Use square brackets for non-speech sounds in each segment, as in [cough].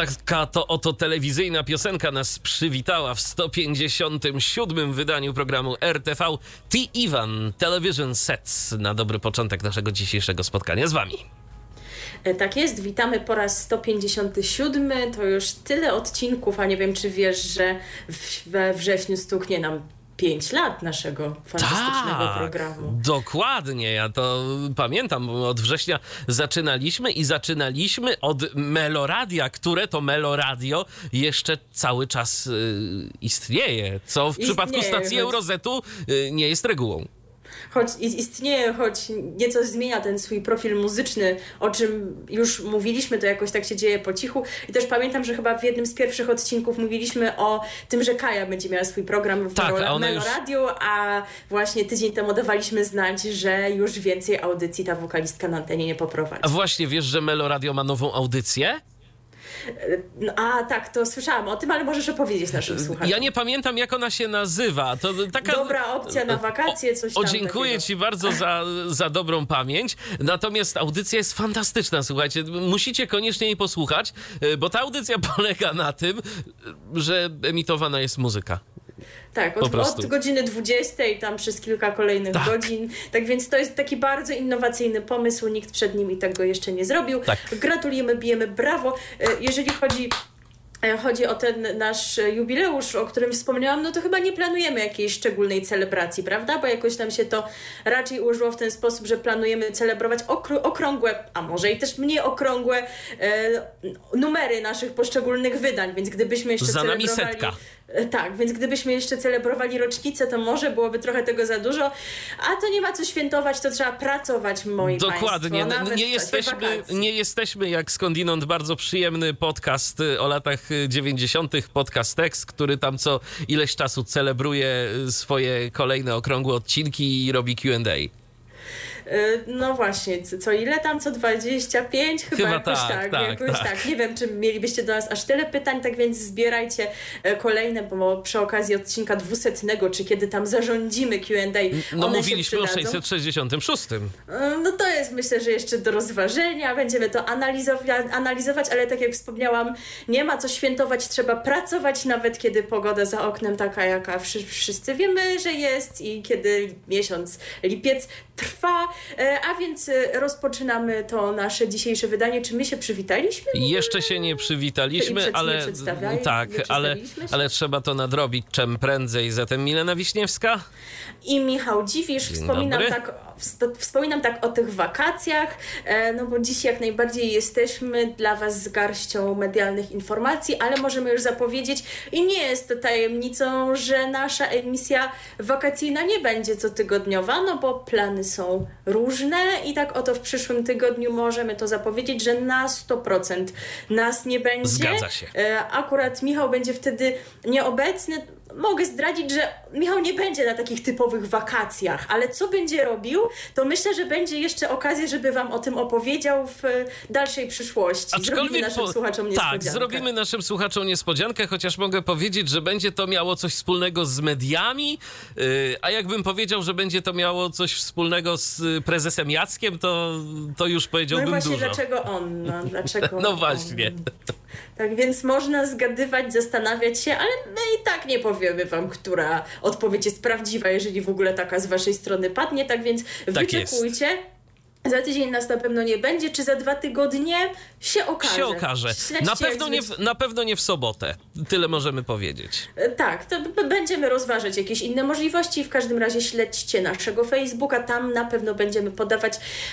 Taka to oto telewizyjna piosenka nas przywitała w 157 wydaniu programu RTV T Ivan Television Sets na dobry początek naszego dzisiejszego spotkania z wami. E, Tak jest, witamy po raz 157. To już tyle odcinków, a nie wiem, czy wiesz, że we wrześniu stuknie nam 5 lat naszego fantastycznego Tak, programu. Dokładnie, ja to pamiętam, bo od września zaczynaliśmy i zaczynaliśmy od Meloradia, które to Meloradio jeszcze cały czas y, istnieje, co w Istnieje, przypadku stacji choć- Eurozetu y, nie jest regułą. Choć is- istnieje, choć nieco zmienia ten swój profil muzyczny, o czym już mówiliśmy, to jakoś tak się dzieje po cichu. I też pamiętam, że chyba w jednym z pierwszych odcinków mówiliśmy o tym, że Kaja będzie miała swój program w Tak, Melo- już- a właśnie tydzień temu dawaliśmy znać, że już więcej audycji ta wokalistka na antenie nie poprowadzi. A właśnie wiesz, że Meloradio ma nową audycję? No, a tak, to słyszałam o tym, ale możesz opowiedzieć naszym słuchaczom. Ja nie pamiętam, jak ona się nazywa. To taka... Dobra opcja na wakacje, coś O, tam dziękuję takiego. Ci bardzo za, za dobrą pamięć. Natomiast audycja jest fantastyczna, słuchajcie. Musicie koniecznie jej posłuchać, y, bo ta audycja [laughs] polega na tym, y, że emitowana jest muzyka. Tak, od, od godziny 20 tam przez kilka kolejnych Tak. godzin. Tak więc to jest taki bardzo innowacyjny pomysł, nikt przed nimi tego jeszcze nie zrobił. Tak. Gratulujemy, bijemy brawo. E, Jeżeli chodzi e, chodzi o ten nasz jubileusz, o którym wspomniałam, no to chyba nie planujemy jakiejś szczególnej celebracji, prawda? Bo jakoś nam się to raczej ułożyło w ten sposób, że planujemy celebrować okrągłe, a może i też mniej okrągłe e, numery naszych poszczególnych wydań, więc gdybyśmy jeszcze Za nami celebrowali... setka. E, Tak, więc gdybyśmy jeszcze celebrowali rocznicę, to może byłoby trochę tego za dużo, a to nie ma co świętować, to trzeba pracować, moi Dokładnie. państwo. Nie jesteśmy, nie jesteśmy jak skądinąd bardzo przyjemny podcast y, o latach y, 90. podcast Text, który tam co ileś czasu celebruje y, swoje kolejne okrągłe odcinki i robi Q&A. E, No właśnie, co, ile tam, co 25? Chyba, Chyba jakoś tak, tak, tak, jakoś tak. tak. Nie wiem, czy mielibyście do nas aż tyle pytań, tak więc zbierajcie e, kolejne, bo przy okazji odcinka 200, czy kiedy tam zarządzimy Q&A, No mówiliśmy o przydadzą. 666. E, No to jest myślę, że jeszcze do rozważenia. Będziemy to analizowa- analizować, ale tak jak wspomniałam, nie ma co świętować, trzeba pracować nawet kiedy pogoda za oknem taka, jaka wszy- wszyscy wiemy, że jest i kiedy miesiąc lipiec trwa. E, A więc e, rozpoczynamy to nasze dzisiejsze wydanie. Czy my się przywitaliśmy? Jeszcze się nie przywitaliśmy, ale przedstawiaj- tak, ale, ale trzeba to nadrobić czym prędzej. Zatem Milena Wiśniewska. I Michał Dziwisz, Dzień wspominam dobry. tak, wspominam tak o tych wakacjach, e, no bo dziś jak najbardziej jesteśmy dla Was z garścią medialnych informacji, ale możemy już zapowiedzieć i nie jest to tajemnicą, że nasza emisja wakacyjna nie będzie cotygodniowa, no bo plany są różne i tak oto w przyszłym tygodniu możemy to zapowiedzieć, że na 100% nas nie będzie. Zgadza się. E, Akurat Michał będzie wtedy nieobecny. Mogę zdradzić, że Michał nie będzie na takich typowych wakacjach, ale co będzie robił, to myślę, że będzie jeszcze okazja, żeby Wam o tym opowiedział w dalszej przyszłości. Zrobimy naszym po- słuchaczom niespodziankę. Tak, zrobimy naszym słuchaczom niespodziankę, chociaż mogę powiedzieć, że będzie to miało coś wspólnego z mediami, yy, a jakbym powiedział, że będzie to miało coś wspólnego z y, prezesem Jackiem, to, to już No i powiedziałbym właśnie dużo. dlaczego on? No, dlaczego [laughs] No on? Tak więc można zgadywać, zastanawiać się, ale my i tak nie powiemy wam, która odpowiedź jest prawdziwa, jeżeli w ogóle taka z waszej strony padnie. Tak więc Tak wyczekujcie. Za tydzień nas na pewno nie będzie, czy za dwa tygodnie się okaże. Się okaże. Śledźcie, Na pewno, nie w, na pewno nie w sobotę. Tyle możemy powiedzieć. E, Tak, to będziemy rozważać jakieś inne możliwości. W każdym razie śledźcie naszego Facebooka, tam na pewno będziemy podawać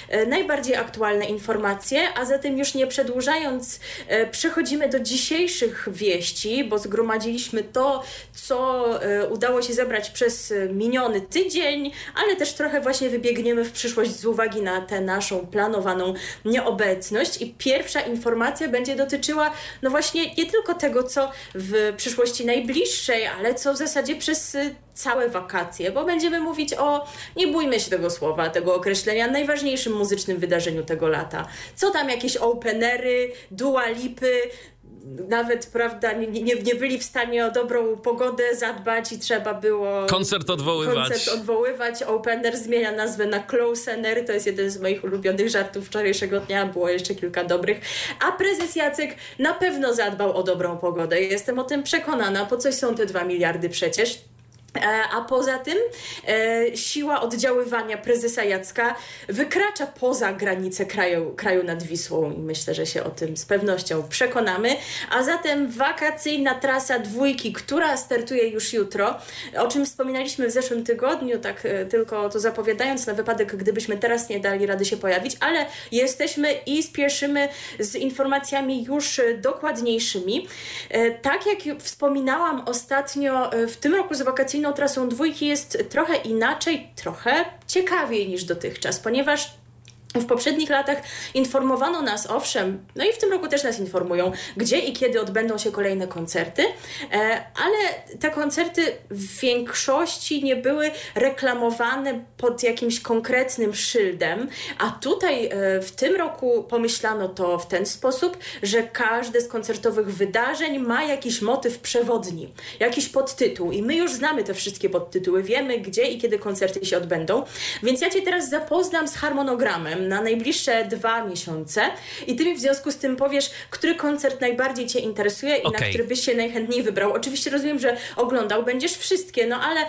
e, najbardziej aktualne informacje. A zatem już nie przedłużając, e, przechodzimy do dzisiejszych wieści, bo zgromadziliśmy to, co udało się zebrać przez miniony tydzień, ale też trochę właśnie wybiegniemy w przyszłość z uwagi na te tę naszą planowaną nieobecność. I pierwsza informacja będzie dotyczyła, no właśnie, nie tylko tego, co w przyszłości najbliższej, ale co w zasadzie przez y, całe wakacje, bo będziemy mówić o, nie bójmy się tego słowa, tego określenia, najważniejszym muzycznym wydarzeniu tego lata. Co tam jakieś openery, dualipy, nawet, prawda, nie, nie, nie byli w stanie o dobrą pogodę zadbać i trzeba było... Koncert odwoływać. Koncert odwoływać. Opener zmienia nazwę na Closener. To jest jeden z moich ulubionych żartów wczorajszego dnia. Było jeszcze kilka dobrych. A prezes Jacek na pewno zadbał o dobrą pogodę. Jestem o tym przekonana. Po coś są te dwa miliardy przecież. E, a poza tym e, siła oddziaływania prezesa Jacka wykracza poza granice kraju, kraju nad Wisłą i myślę, że się o tym z pewnością przekonamy. A zatem wakacyjna trasa dwójki, która startuje już jutro, o czym wspominaliśmy w zeszłym tygodniu, tak e, tylko to zapowiadając na wypadek, gdybyśmy teraz nie dali rady się pojawić, ale jesteśmy i spieszymy z informacjami już dokładniejszymi. Tak jak wspominałam ostatnio, w tym roku z wakacyjną trasą dwójki jest trochę inaczej, trochę ciekawiej niż dotychczas, ponieważ w poprzednich latach informowano nas, owszem, no i w tym roku też nas informują, gdzie i kiedy odbędą się kolejne koncerty, e, ale te koncerty w większości nie były reklamowane pod jakimś konkretnym szyldem, a tutaj e, w tym roku pomyślano to w ten sposób, że każde z koncertowych wydarzeń ma jakiś motyw przewodni, jakiś podtytuł i my już znamy te wszystkie podtytuły, wiemy gdzie i kiedy koncerty się odbędą, więc ja Cię teraz zapoznam z harmonogramem na najbliższe dwa miesiące i ty mi w związku z tym powiesz, który koncert najbardziej cię interesuje i okay. na który byś się najchętniej wybrał. Oczywiście rozumiem, że oglądał będziesz wszystkie, no ale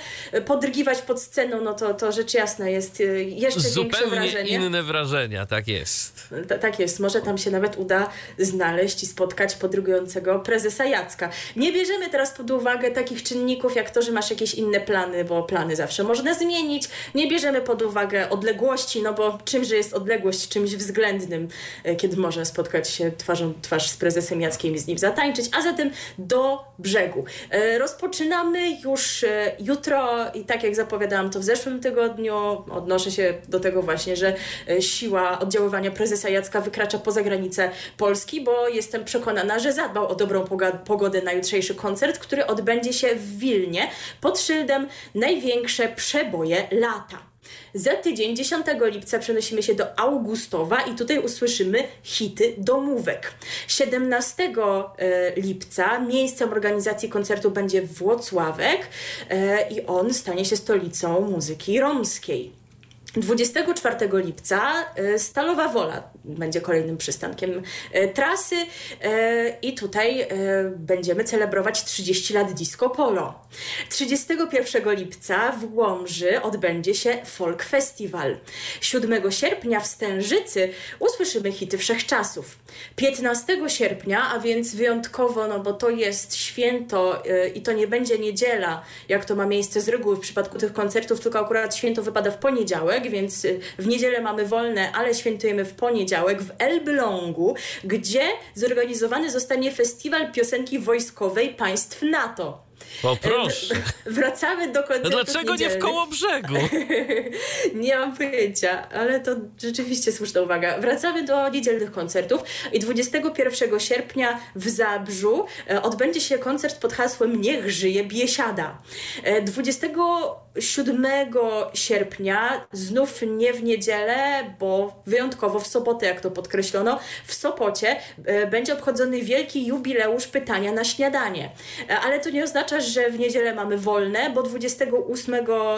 podrygiwać pod sceną, no to, to rzecz jasna jest y, jeszcze Zupełnie większe wrażenie. inne wrażenia, tak jest. Tak jest, może tam się nawet uda znaleźć i spotkać podrygującego prezesa Jacka. Nie bierzemy teraz pod uwagę takich czynników, jak to, że masz jakieś inne plany, bo plany zawsze można zmienić. Nie bierzemy pod uwagę odległości, no bo czymże jest odległość czymś względnym, e, kiedy można spotkać się twarzą twarz z prezesem Jackiem i z nim zatańczyć, a zatem do brzegu. E, rozpoczynamy już e, jutro i tak jak zapowiadałam to w zeszłym tygodniu, odnoszę się do tego właśnie, że siła oddziaływania prezesa Jacka wykracza poza granice Polski, bo jestem przekonana, że zadbał o dobrą pogodę na jutrzejszy koncert, który odbędzie się w Wilnie pod szyldem Największe przeboje lata. Za tydzień, 10 lipca, przenosimy się do Augustowa i tutaj usłyszymy hity domówek. 17 e, lipca miejscem organizacji koncertu będzie Włocławek e, i on stanie się stolicą muzyki romskiej. 24 lipca e, Stalowa Wola będzie kolejnym przystankiem e, trasy e, i tutaj będziemy celebrować 30 lat disco polo. 31 lipca w Łomży odbędzie się Folk Festival. 7 sierpnia w Stężycy usłyszymy hity wszechczasów. 15 sierpnia, a więc wyjątkowo, no bo to jest święto i to nie będzie niedziela, jak to ma miejsce z reguły w przypadku tych koncertów, tylko akurat święto wypada w poniedziałek, więc y, w niedzielę mamy wolne, ale świętujemy w poniedziałek w Elblągu, gdzie zorganizowany zostanie festiwal piosenki wojskowej państw NATO. O proszę. Wracamy do koncertu. No dlaczego niedzielnych. nie w koło brzegu? [laughs] nie mam pojęcia, ale to rzeczywiście słuszna uwaga. Wracamy do niedzielnych koncertów i 21 sierpnia w Zabrzu e, odbędzie się koncert pod hasłem Niech żyje Biesiada. 27 e, sierpnia, znów nie w niedzielę, bo wyjątkowo w sobotę, jak to podkreślono, w Sopocie e, będzie obchodzony wielki jubileusz pytania na śniadanie. Ale to nie oznacza, że w niedzielę mamy wolne, bo 28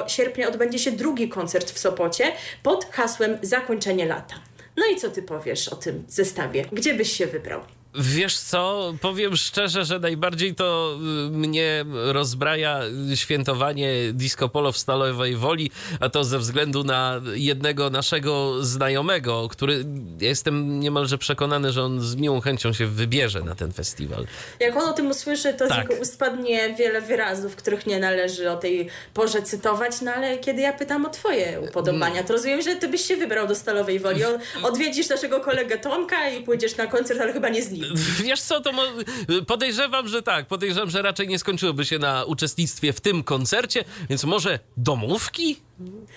sierpnia odbędzie się drugi koncert w Sopocie pod hasłem Zakończenie lata. No i co ty powiesz o tym zestawie? Gdzie byś się wybrał? Wiesz co, powiem szczerze, że najbardziej to y, mnie rozbraja świętowanie disco polo w Stalowej Woli, a to ze względu na jednego naszego znajomego, który jestem niemalże przekonany, że on z miłą chęcią się wybierze na ten festiwal. Jak on o tym usłyszy, to tak. z jego ust padnie wiele wyrazów, których nie należy o tej porze cytować, no ale kiedy ja pytam o twoje upodobania, to rozumiem, że ty byś się wybrał do Stalowej Woli. Odwiedzisz naszego kolegę Tomka i pójdziesz na koncert, ale chyba nie z nim [laughs] Wiesz co, to podejrzewam, że tak. Podejrzewam, że raczej nie skończyłoby się na uczestnictwie w tym koncercie, więc może domówki?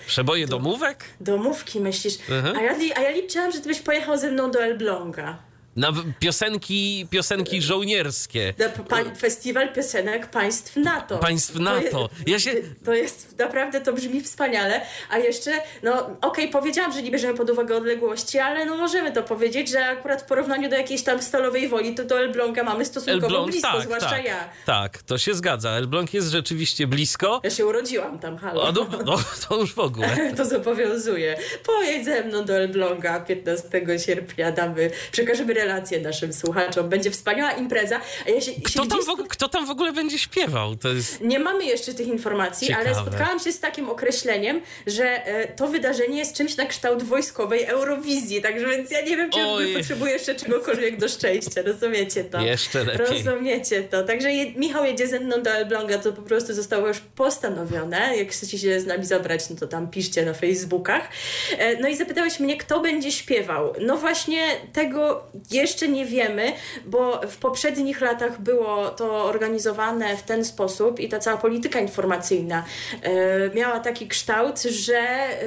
Przeboje domówek? Domówki, myślisz? A ja, a ja liczyłam, że ty byś pojechał ze mną do Elbląga. Na piosenki, piosenki żołnierskie. Festiwal piosenek państw NATO. Państw NATO. To jest, ja się... to jest naprawdę, to brzmi wspaniale. A jeszcze, no okej, okay, powiedziałam, że nie bierzemy pod uwagę odległości, ale no możemy to powiedzieć, że akurat w porównaniu do jakiejś tam stalowej woli, to do Elbląga mamy stosunkowo Elbląg, blisko, tak, zwłaszcza tak, ja. Tak, to się zgadza. Elbląg jest rzeczywiście blisko. Ja się urodziłam tam, halo. O, no, no, to już w ogóle. [laughs] to zobowiązuje. Pojedź ze mną do Elbląga 15 sierpnia, damy, przekażemy relację naszym słuchaczom. Będzie wspaniała impreza. A ja się, kto, się tam w, kto tam w ogóle będzie śpiewał? To jest... Nie mamy jeszcze tych informacji, Ciekawe. ale spotkałam się z takim określeniem, że e, to wydarzenie jest czymś na kształt wojskowej Eurowizji, także więc ja nie wiem, czy Oj. potrzebuję jeszcze czegokolwiek do szczęścia. Rozumiecie to? Jeszcze lepiej. Rozumiecie to. Także je, Michał jedzie ze mną do Elbląga, to po prostu zostało już postanowione. Jak chcecie się z nami zabrać, no to tam piszcie na Facebookach. E, no i zapytałeś mnie, kto będzie śpiewał. No właśnie tego jeszcze nie wiemy, bo w poprzednich latach było to organizowane w ten sposób i ta cała polityka informacyjna e, miała taki kształt, że e,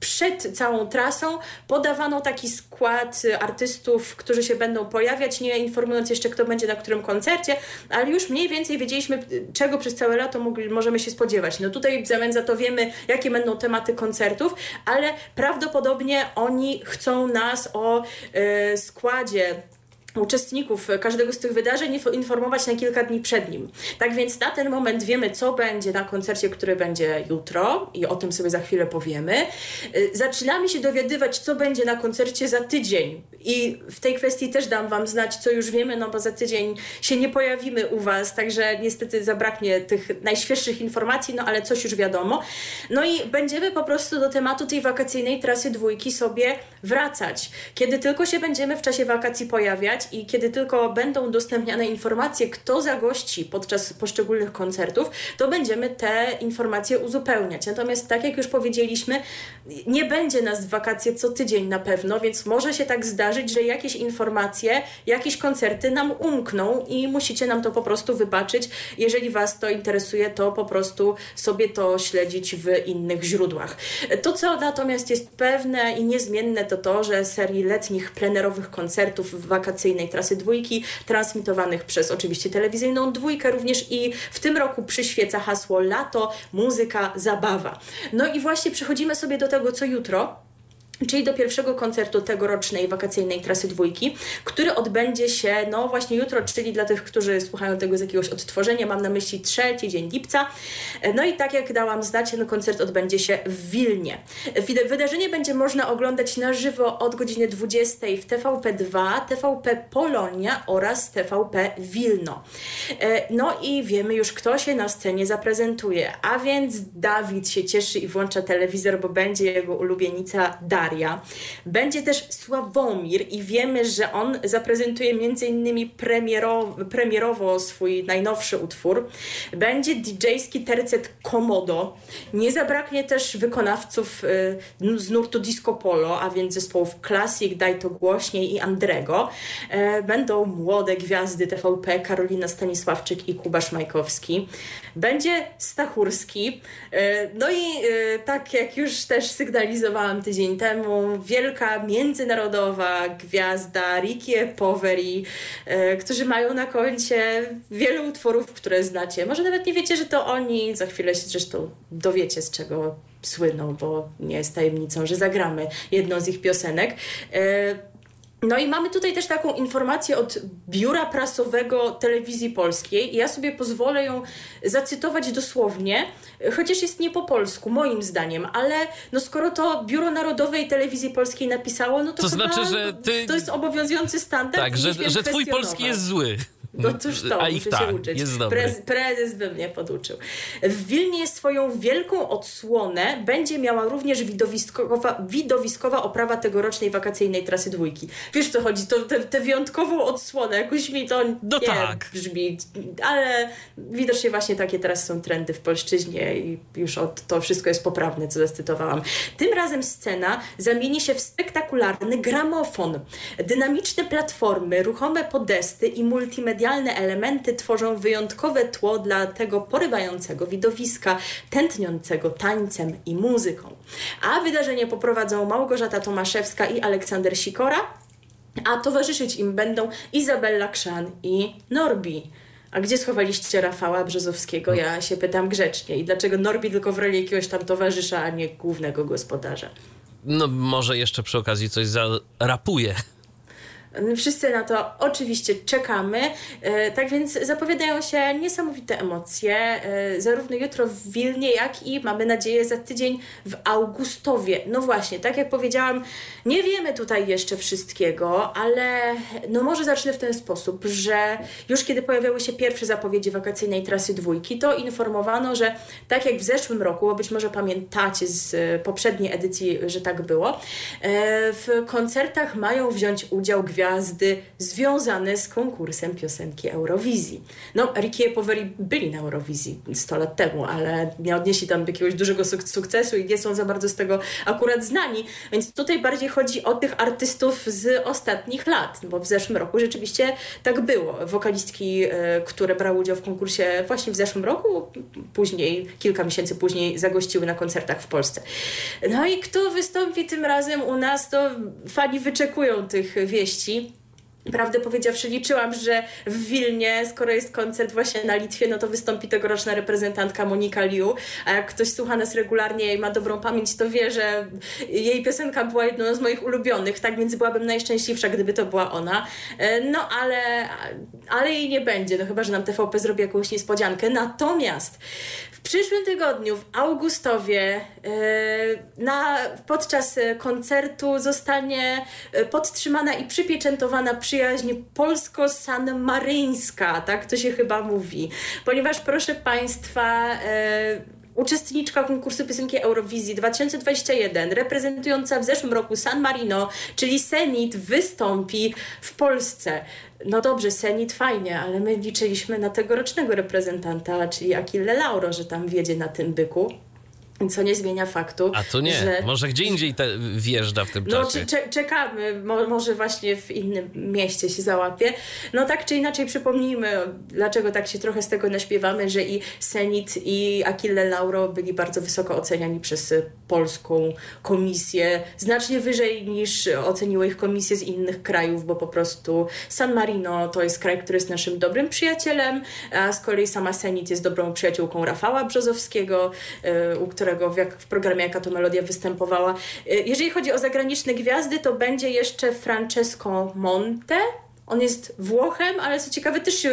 przed całą trasą podawano taki skład artystów, którzy się będą pojawiać, nie informując jeszcze, kto będzie na którym koncercie, ale już mniej więcej wiedzieliśmy, czego przez całe lato mogli, możemy się spodziewać. No tutaj w zamian za to wiemy, jakie będą tematy koncertów, ale prawdopodobnie oni chcą nas o e, składzie uczestników każdego z tych wydarzeń informować na kilka dni przed nim. Tak więc na ten moment wiemy, co będzie na koncercie, który będzie jutro i o tym sobie za chwilę powiemy. Y, zaczynamy się dowiadywać, co będzie na koncercie za tydzień i w tej kwestii też dam Wam znać, co już wiemy, no bo za tydzień się nie pojawimy u Was, także niestety zabraknie tych najświeższych informacji, no ale coś już wiadomo. No i będziemy po prostu do tematu tej wakacyjnej trasy dwójki sobie wracać. Kiedy tylko się będziemy w czasie wakacji pojawiać, i kiedy tylko będą udostępniane informacje, kto zagości podczas poszczególnych koncertów, to będziemy te informacje uzupełniać. Natomiast tak jak już powiedzieliśmy, nie będzie nas w wakacje co tydzień na pewno, więc może się tak zdarzyć, że jakieś informacje, jakieś koncerty nam umkną i musicie nam to po prostu wybaczyć. Jeżeli Was to interesuje, to po prostu sobie to śledzić w innych źródłach. To, co natomiast jest pewne i niezmienne, to to, że serii letnich plenerowych koncertów telewizyjnej trasy dwójki, transmitowanych przez oczywiście telewizyjną dwójkę również i w tym roku przyświeca hasło lato, muzyka, zabawa. No i właśnie przechodzimy sobie do tego, co jutro czyli do pierwszego koncertu tegorocznej wakacyjnej trasy dwójki, który odbędzie się no właśnie jutro, czyli dla tych, którzy słuchają tego z jakiegoś odtworzenia, mam na myśli trzeci dzień lipca. No i tak jak dałam znać, ten koncert odbędzie się w Wilnie. Wydarzenie będzie można oglądać na żywo od godziny 20 w TVP2, TVP Polonia oraz TVP Wilno. E, no i wiemy już, kto się na scenie zaprezentuje, a więc Dawid się cieszy i włącza telewizor, bo będzie jego ulubienica Daria. Maria. Będzie też Sławomir i wiemy, że on zaprezentuje m.in. Premierowo, premierowo swój najnowszy utwór. Będzie DJ-ski tercet Komodo. Nie zabraknie też wykonawców y, z nurtu Disco Polo, a więc zespołów Classic, Daj to głośniej i Andrego. E, będą młode gwiazdy TVP, Karolina Stanisławczyk i Kubasz Majkowski. Będzie Stachurski. E, no i e, tak jak już też sygnalizowałam tydzień temu, temu wielka międzynarodowa gwiazda Ricky Poveri, e, którzy mają na koncie wiele utworów, które znacie. Może nawet nie wiecie, że to oni, za chwilę się zresztą dowiecie, z czego słyną, bo nie jest tajemnicą, że zagramy jedną z ich piosenek. No i mamy tutaj też taką informację od biura prasowego telewizji polskiej. Ja sobie pozwolę ją zacytować dosłownie, chociaż jest nie po polsku, moim zdaniem, ale no skoro to Biuro Narodowej Telewizji Polskiej napisało, no to, to znaczy, że ty... to jest obowiązujący standard. Tak, że, że twój polski jest zły. No cóż to, A muszę tak, się uczyć. jest dobry. Prez, prezes by mnie poduczył. W Wilnie swoją wielką odsłonę będzie miała również widowiskowa, widowiskowa oprawa tegorocznej wakacyjnej trasy dwójki. Wiesz co chodzi? To tę te, te wyjątkową odsłonę, jakoś mi to No nie tak. brzmi, ale widocznie właśnie takie teraz są trendy w polszczyźnie i już od, to wszystko jest poprawne, co zacytowałam. Tym razem scena zamieni się w spektakularny gramofon. Dynamiczne platformy, ruchome podesty i multimedialne elementy tworzą wyjątkowe tło dla tego porywającego widowiska, tętniącego tańcem i muzyką. A wydarzenie poprowadzą Małgorzata Tomaszewska i Aleksander Sikora, a towarzyszyć im będą Izabella Krzan i Norbi. A gdzie schowaliście Rafała Brzozowskiego? Ja się pytam grzecznie. I dlaczego Norbi tylko w roli jakiegoś tam towarzysza, a nie głównego gospodarza? No może jeszcze przy okazji coś zarapuje. Wszyscy na to oczywiście czekamy. E, Tak więc zapowiadają się niesamowite emocje, e, zarówno jutro w Wilnie, jak i mamy nadzieję za tydzień w Augustowie. No właśnie, tak jak powiedziałam, nie wiemy tutaj jeszcze wszystkiego, ale no może zacznę w ten sposób, że już kiedy pojawiały się pierwsze zapowiedzi wakacyjnej trasy dwójki, to informowano, że tak jak w zeszłym roku, bo być może pamiętacie z poprzedniej edycji, że tak było, e, w koncertach mają wziąć udział gwiazdy związane z konkursem piosenki Eurowizji. No, Ricky Poveri byli na Eurowizji 100 lat temu, ale nie odnieśli tam jakiegoś dużego suk- sukcesu i nie są za bardzo z tego akurat znani, więc tutaj bardziej chodzi o tych artystów z ostatnich lat, bo w zeszłym roku rzeczywiście tak było. Wokalistki, e, które brały udział w konkursie właśnie w zeszłym roku, później, kilka miesięcy później zagościły na koncertach w Polsce. No i kto wystąpi tym razem u nas, to fani wyczekują tych wieści. Prawdę powiedziawszy, liczyłam, że w Wilnie, skoro jest koncert właśnie na Litwie, no to wystąpi tegoroczna reprezentantka Monika Liu. A jak ktoś słucha nas regularnie i ma dobrą pamięć, to wie, że jej piosenka była jedną z moich ulubionych, tak więc byłabym najszczęśliwsza, gdyby to była ona. E, No ale, ale jej nie będzie, no chyba, że nam TVP zrobi jakąś niespodziankę. Natomiast w przyszłym tygodniu w Augustowie e, na, podczas e, koncertu zostanie e, podtrzymana i przypieczętowana przyjaźń polsko-sanmaryńska, tak to się chyba mówi. Ponieważ proszę Państwa, uczestniczka konkursu piosenki Eurowizji 2021, reprezentująca w zeszłym roku San Marino, czyli Senit, wystąpi w Polsce. No dobrze, Senit fajnie, ale my liczyliśmy na tegorocznego reprezentanta, czyli Achille Lauro, że tam wjedzie na tym byku. Co nie zmienia faktu, A to nie, że może gdzie indziej te wjeżdża w tym no, czasie. cze- czekamy, Mo- może właśnie w innym mieście się załapie. No tak czy inaczej przypomnijmy, dlaczego tak się trochę z tego naśpiewamy, że i Senit i Achille Lauro byli bardzo wysoko oceniani przez y, polską komisję, znacznie wyżej niż oceniły ich komisje z innych krajów, bo po prostu San Marino to jest kraj, który jest naszym dobrym przyjacielem, a z kolei sama Senit jest dobrą przyjaciółką Rafała Brzozowskiego, y, u którego w, jak, w programie Jaka to Melodia występowała. Y, Jeżeli chodzi o zagraniczne gwiazdy, to będzie jeszcze Francesco Monte. On jest Włochem, ale co ciekawe też się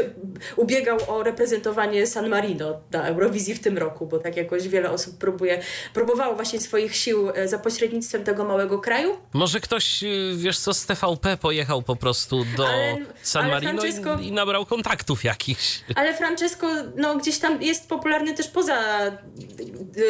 ubiegał o reprezentowanie San Marino na Eurowizji w tym roku, bo tak jakoś wiele osób próbuje, próbowało właśnie swoich sił e, za pośrednictwem tego małego kraju. Może ktoś, y, wiesz co, z TVP pojechał po prostu do Ale- San ale Marino Francesco- i, i nabrał kontaktów jakichś. Ale Francesco no, gdzieś tam jest popularny też poza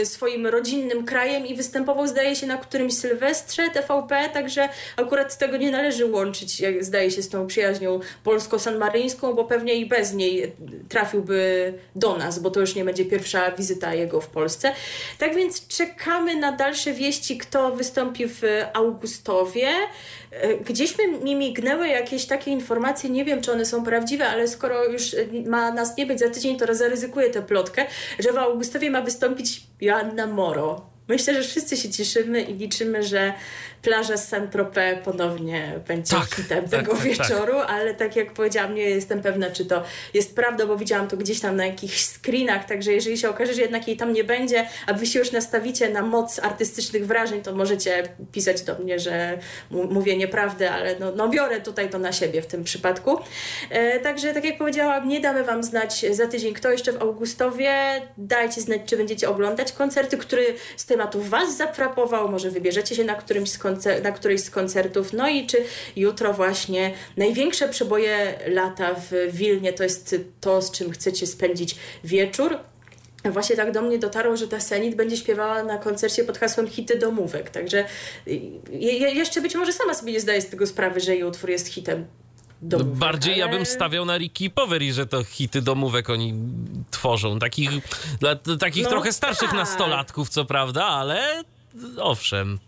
swoim rodzinnym krajem i występował, zdaje się, na którymś Sylwestrze TVP, także akurat tego nie należy łączyć, jak zdaje się, z tą przyjaźnią polsko-sanmaryńską, bo pewnie i bez niej trafiłby do nas, bo to już nie będzie pierwsza wizyta jego w Polsce. Tak więc czekamy na dalsze wieści, kto wystąpi w Augustowie. E, Gdzieś mi, mi mignęły jakieś takie informacje, nie wiem czy one są prawdziwe, ale skoro już e, ma nas nie być za tydzień, to zaryzykuję tę plotkę, że w Augustowie ma wystąpić Joanna Moro. Myślę, że wszyscy się cieszymy i liczymy, że plaża z Saint-Tropez ponownie będzie Tak, hitem tak, tego tak, wieczoru, ale tak jak powiedziałam, nie jestem pewna, czy to jest prawda, bo widziałam to gdzieś tam na jakichś screenach, także jeżeli się okaże, że jednak jej tam nie będzie, a wy się już nastawicie na moc artystycznych wrażeń, to możecie pisać do mnie, że mówię nieprawdę, ale no, no biorę tutaj to na siebie w tym przypadku. E, także tak jak powiedziałam, nie damy wam znać za tydzień, kto jeszcze w Augustowie. Dajcie znać, czy będziecie oglądać koncerty, który z tematów Was zafrapował, może wybierzecie się na, którymś z koncer- na którejś z koncertów, no i czy jutro właśnie największe przeboje lata w Wilnie to jest to, z czym chcecie spędzić wieczór. Właśnie tak do mnie dotarło, że ta Senit będzie śpiewała na koncercie pod hasłem hity domówek. Także je, jeszcze być może sama sobie nie zdaje z tego sprawy, że jej utwór jest hitem domówek. No bardziej ale... ja bym stawiał na Ricky Powery, że to hity domówek oni tworzą. Takich, dla, takich No trochę starszych tak. nastolatków, co prawda, ale owszem.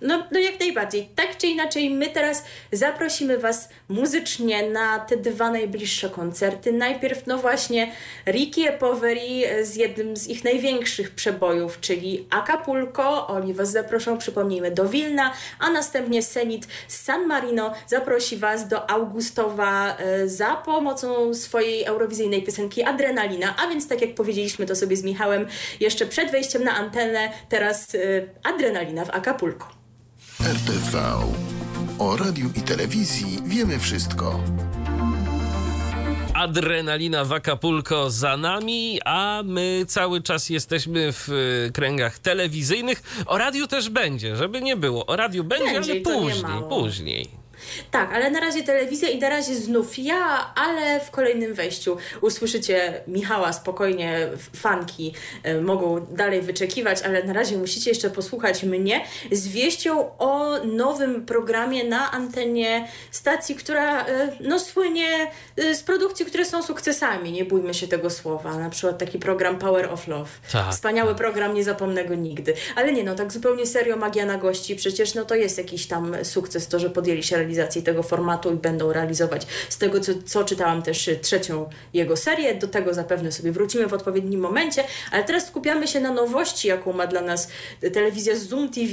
No, no jak najbardziej. Tak czy inaczej, my teraz zaprosimy Was muzycznie na te dwa najbliższe koncerty. Najpierw, no właśnie, Ricky e Poveri z jednym z ich największych przebojów, czyli Acapulco. Oni Was zaproszą, przypomnijmy, do Wilna, a następnie Senit z San Marino zaprosi Was do Augustowa e, za pomocą swojej eurowizyjnej piosenki Adrenalina. A więc, tak jak powiedzieliśmy to sobie z Michałem jeszcze przed wejściem na antenę, teraz e, Adrenalina w Acapulco. RTV. O radiu i telewizji wiemy wszystko. Adrenalina w Acapulco za nami, a my cały czas jesteśmy w y, kręgach telewizyjnych. O radiu też będzie, żeby nie było. O radiu będzie, Będzie, ale później, później. Tak, ale na razie telewizja i na razie znów ja, ale w kolejnym wejściu usłyszycie Michała spokojnie, fanki e, mogą dalej wyczekiwać, ale na razie musicie jeszcze posłuchać mnie z wieścią o nowym programie na antenie stacji, która e, no słynie e, z produkcji, które są sukcesami, nie bójmy się tego słowa, na przykład taki program Power of Love. Tak, Wspaniały program, nie zapomnę go nigdy. Ale nie no, tak zupełnie serio magia na gości, przecież no to jest jakiś tam sukces to, że podjęli się tego formatu i będą realizować z tego, co, co czytałam też y, trzecią jego serię. Do tego zapewne sobie wrócimy w odpowiednim momencie, ale teraz skupiamy się na nowości, jaką ma dla nas y, telewizja Zoom TV,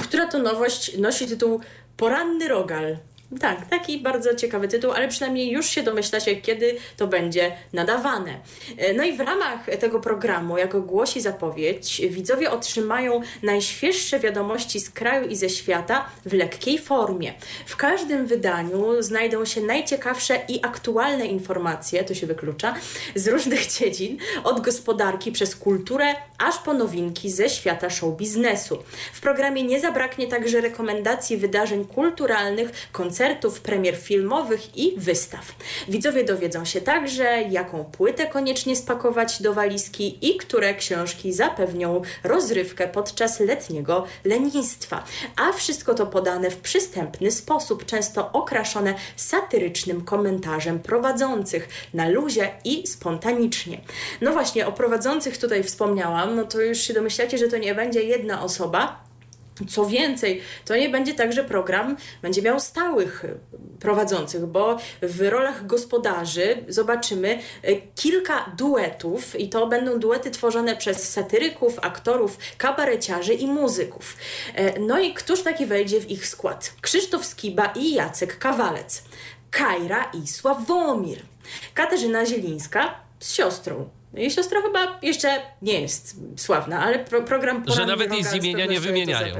która to nowość nosi tytuł Poranny Rogal. Tak, taki bardzo ciekawy tytuł, ale przynajmniej już się domyślacie, kiedy to będzie nadawane. E, No i w ramach tego programu, jako głosi zapowiedź, widzowie otrzymają najświeższe wiadomości z kraju i ze świata w lekkiej formie. W każdym wydaniu znajdą się najciekawsze i aktualne informacje, to się wyklucza, z różnych dziedzin, od gospodarki przez kulturę, aż po nowinki ze świata show biznesu. W programie nie zabraknie także rekomendacji wydarzeń kulturalnych, koncertów, premier filmowych i wystaw. Widzowie dowiedzą się także, jaką płytę koniecznie spakować do walizki i które książki zapewnią rozrywkę podczas letniego lenistwa. A wszystko to podane w przystępny sposób, często okraszone satyrycznym komentarzem prowadzących na luzie i spontanicznie. No właśnie, o prowadzących tutaj wspomniałam, no to już się domyślacie, że to nie będzie jedna osoba, co więcej, to nie będzie tak, że program będzie miał stałych prowadzących, bo w rolach gospodarzy zobaczymy y, kilka duetów i to będą duety tworzone przez satyryków, aktorów, kabareciarzy i muzyków. E, No i któż taki wejdzie w ich skład? Krzysztof Skiba i Jacek Kawalec, Kajra i Sławomir, Katarzyna Zielińska z siostrą. Jej siostra chyba jeszcze nie jest sławna, ale pro, program Poranny nawet jej z imienia nie wymieniają.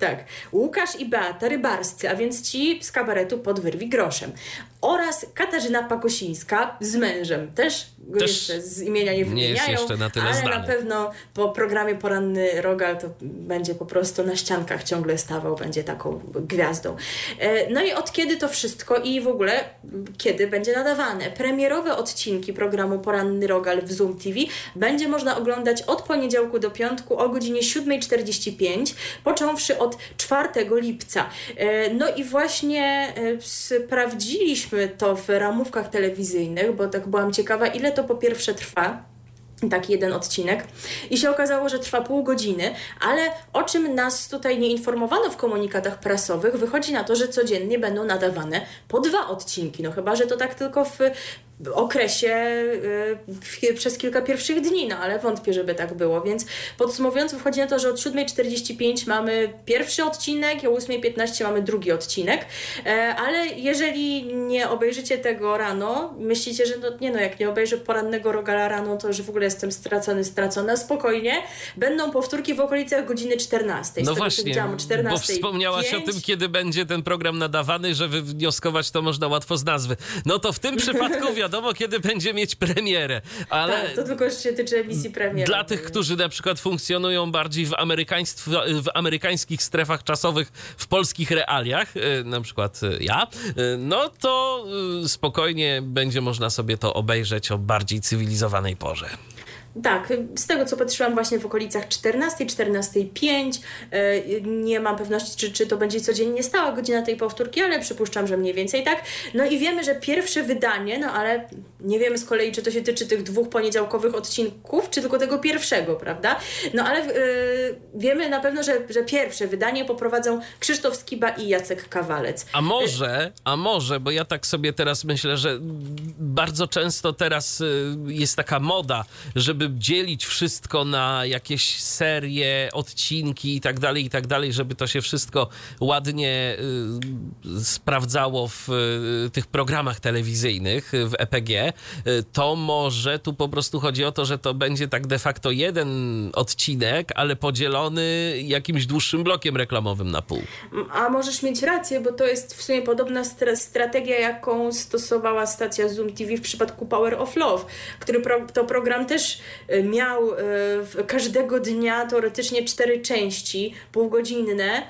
Tak. Łukasz i Beata Rybarscy, a więc ci z kabaretu pod Wyrwi Groszem. Oraz Katarzyna Pakosińska z mężem. Też go Też jeszcze z imienia nie nie jest wymieniają. jeszcze na tyle ale znany. na pewno po programie Poranny Rogal to będzie po prostu na ściankach ciągle stawał, będzie taką gwiazdą. E, No i od kiedy to wszystko i w ogóle kiedy będzie nadawane? Premierowe odcinki programu Poranny Rogal w Zoom TV będzie można oglądać od poniedziałku do piątku o godzinie 7.45, począwszy od 4 lipca. E, No i właśnie e, to w ramówkach telewizyjnych, bo tak byłam ciekawa, ile to po pierwsze trwa taki jeden odcinek i się okazało, że trwa pół godziny, ale o czym nas tutaj nie informowano w komunikatach prasowych, wychodzi na to, że codziennie będą nadawane po dwa odcinki, no chyba, że to tak tylko w okresie y, przez kilka pierwszych dni, no ale wątpię, żeby tak było, więc podsumowując wychodzi na to, że od 7.45 mamy pierwszy odcinek, o 8.15 mamy drugi odcinek, e, ale jeżeli nie obejrzycie tego rano, myślicie, że no, nie no, jak nie obejrzę porannego Rogala rano, to już w ogóle jestem stracony, stracona, spokojnie, będą powtórki w okolicach godziny 14. Z No właśnie, widziałam, o 14. bo wspomniałaś o tym, kiedy będzie ten program nadawany, że wywnioskować to można łatwo z nazwy. No to w tym [laughs] przypadku wiadomo, wiadomo, kiedy będzie mieć premierę, ale... Tak, to tylko się tyczy emisji premiery. Dla tych, którzy na przykład funkcjonują bardziej w, w amerykańskich strefach czasowych, w polskich realiach, y, na przykład y, ja, y, no to spokojnie będzie można sobie to obejrzeć o bardziej cywilizowanej porze. Tak, z tego co patrzyłam właśnie w okolicach 14, 14.05. E, nie mam pewności, czy, czy to będzie codziennie stała godzina tej powtórki, ale przypuszczam, że mniej więcej tak. No i wiemy, że pierwsze wydanie, no ale nie wiemy z kolei, czy to się tyczy tych dwóch poniedziałkowych odcinków, czy tylko tego pierwszego, prawda? No ale yy, wiemy na pewno, że, że pierwsze wydanie poprowadzą Krzysztof Skiba i Jacek Kawalec. A może, a może, bo ja tak sobie teraz myślę, że bardzo często teraz y, jest taka moda, żeby dzielić wszystko na jakieś serie, odcinki i tak dalej, i tak dalej, żeby to się wszystko ładnie y, sprawdzało w y, tych programach telewizyjnych w EPG, y, to może tu po prostu chodzi o to, że to będzie tak de facto jeden odcinek, ale podzielony jakimś dłuższym blokiem reklamowym na pół. A możesz mieć rację, bo to jest w sumie podobna strategia, jaką stosowała stacja Zoom TV w przypadku Power of Love, który pro to program też Y, miał y, każdego dnia teoretycznie cztery części półgodzinne,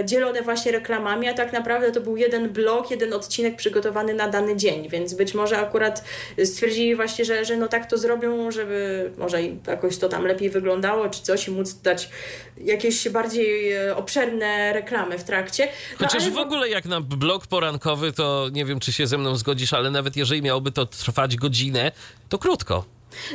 y, dzielone właśnie reklamami, a tak naprawdę to był jeden blok, jeden odcinek przygotowany na dany dzień, więc być może akurat stwierdzili właśnie, że, że no tak to zrobią, żeby może jakoś to tam lepiej wyglądało, czy coś i móc dać jakieś bardziej obszerne reklamy w trakcie. No, Chociaż ale... w ogóle jak na blok porankowy, to nie wiem, czy się ze mną zgodzisz, ale nawet jeżeli miałoby to trwać godzinę, to krótko.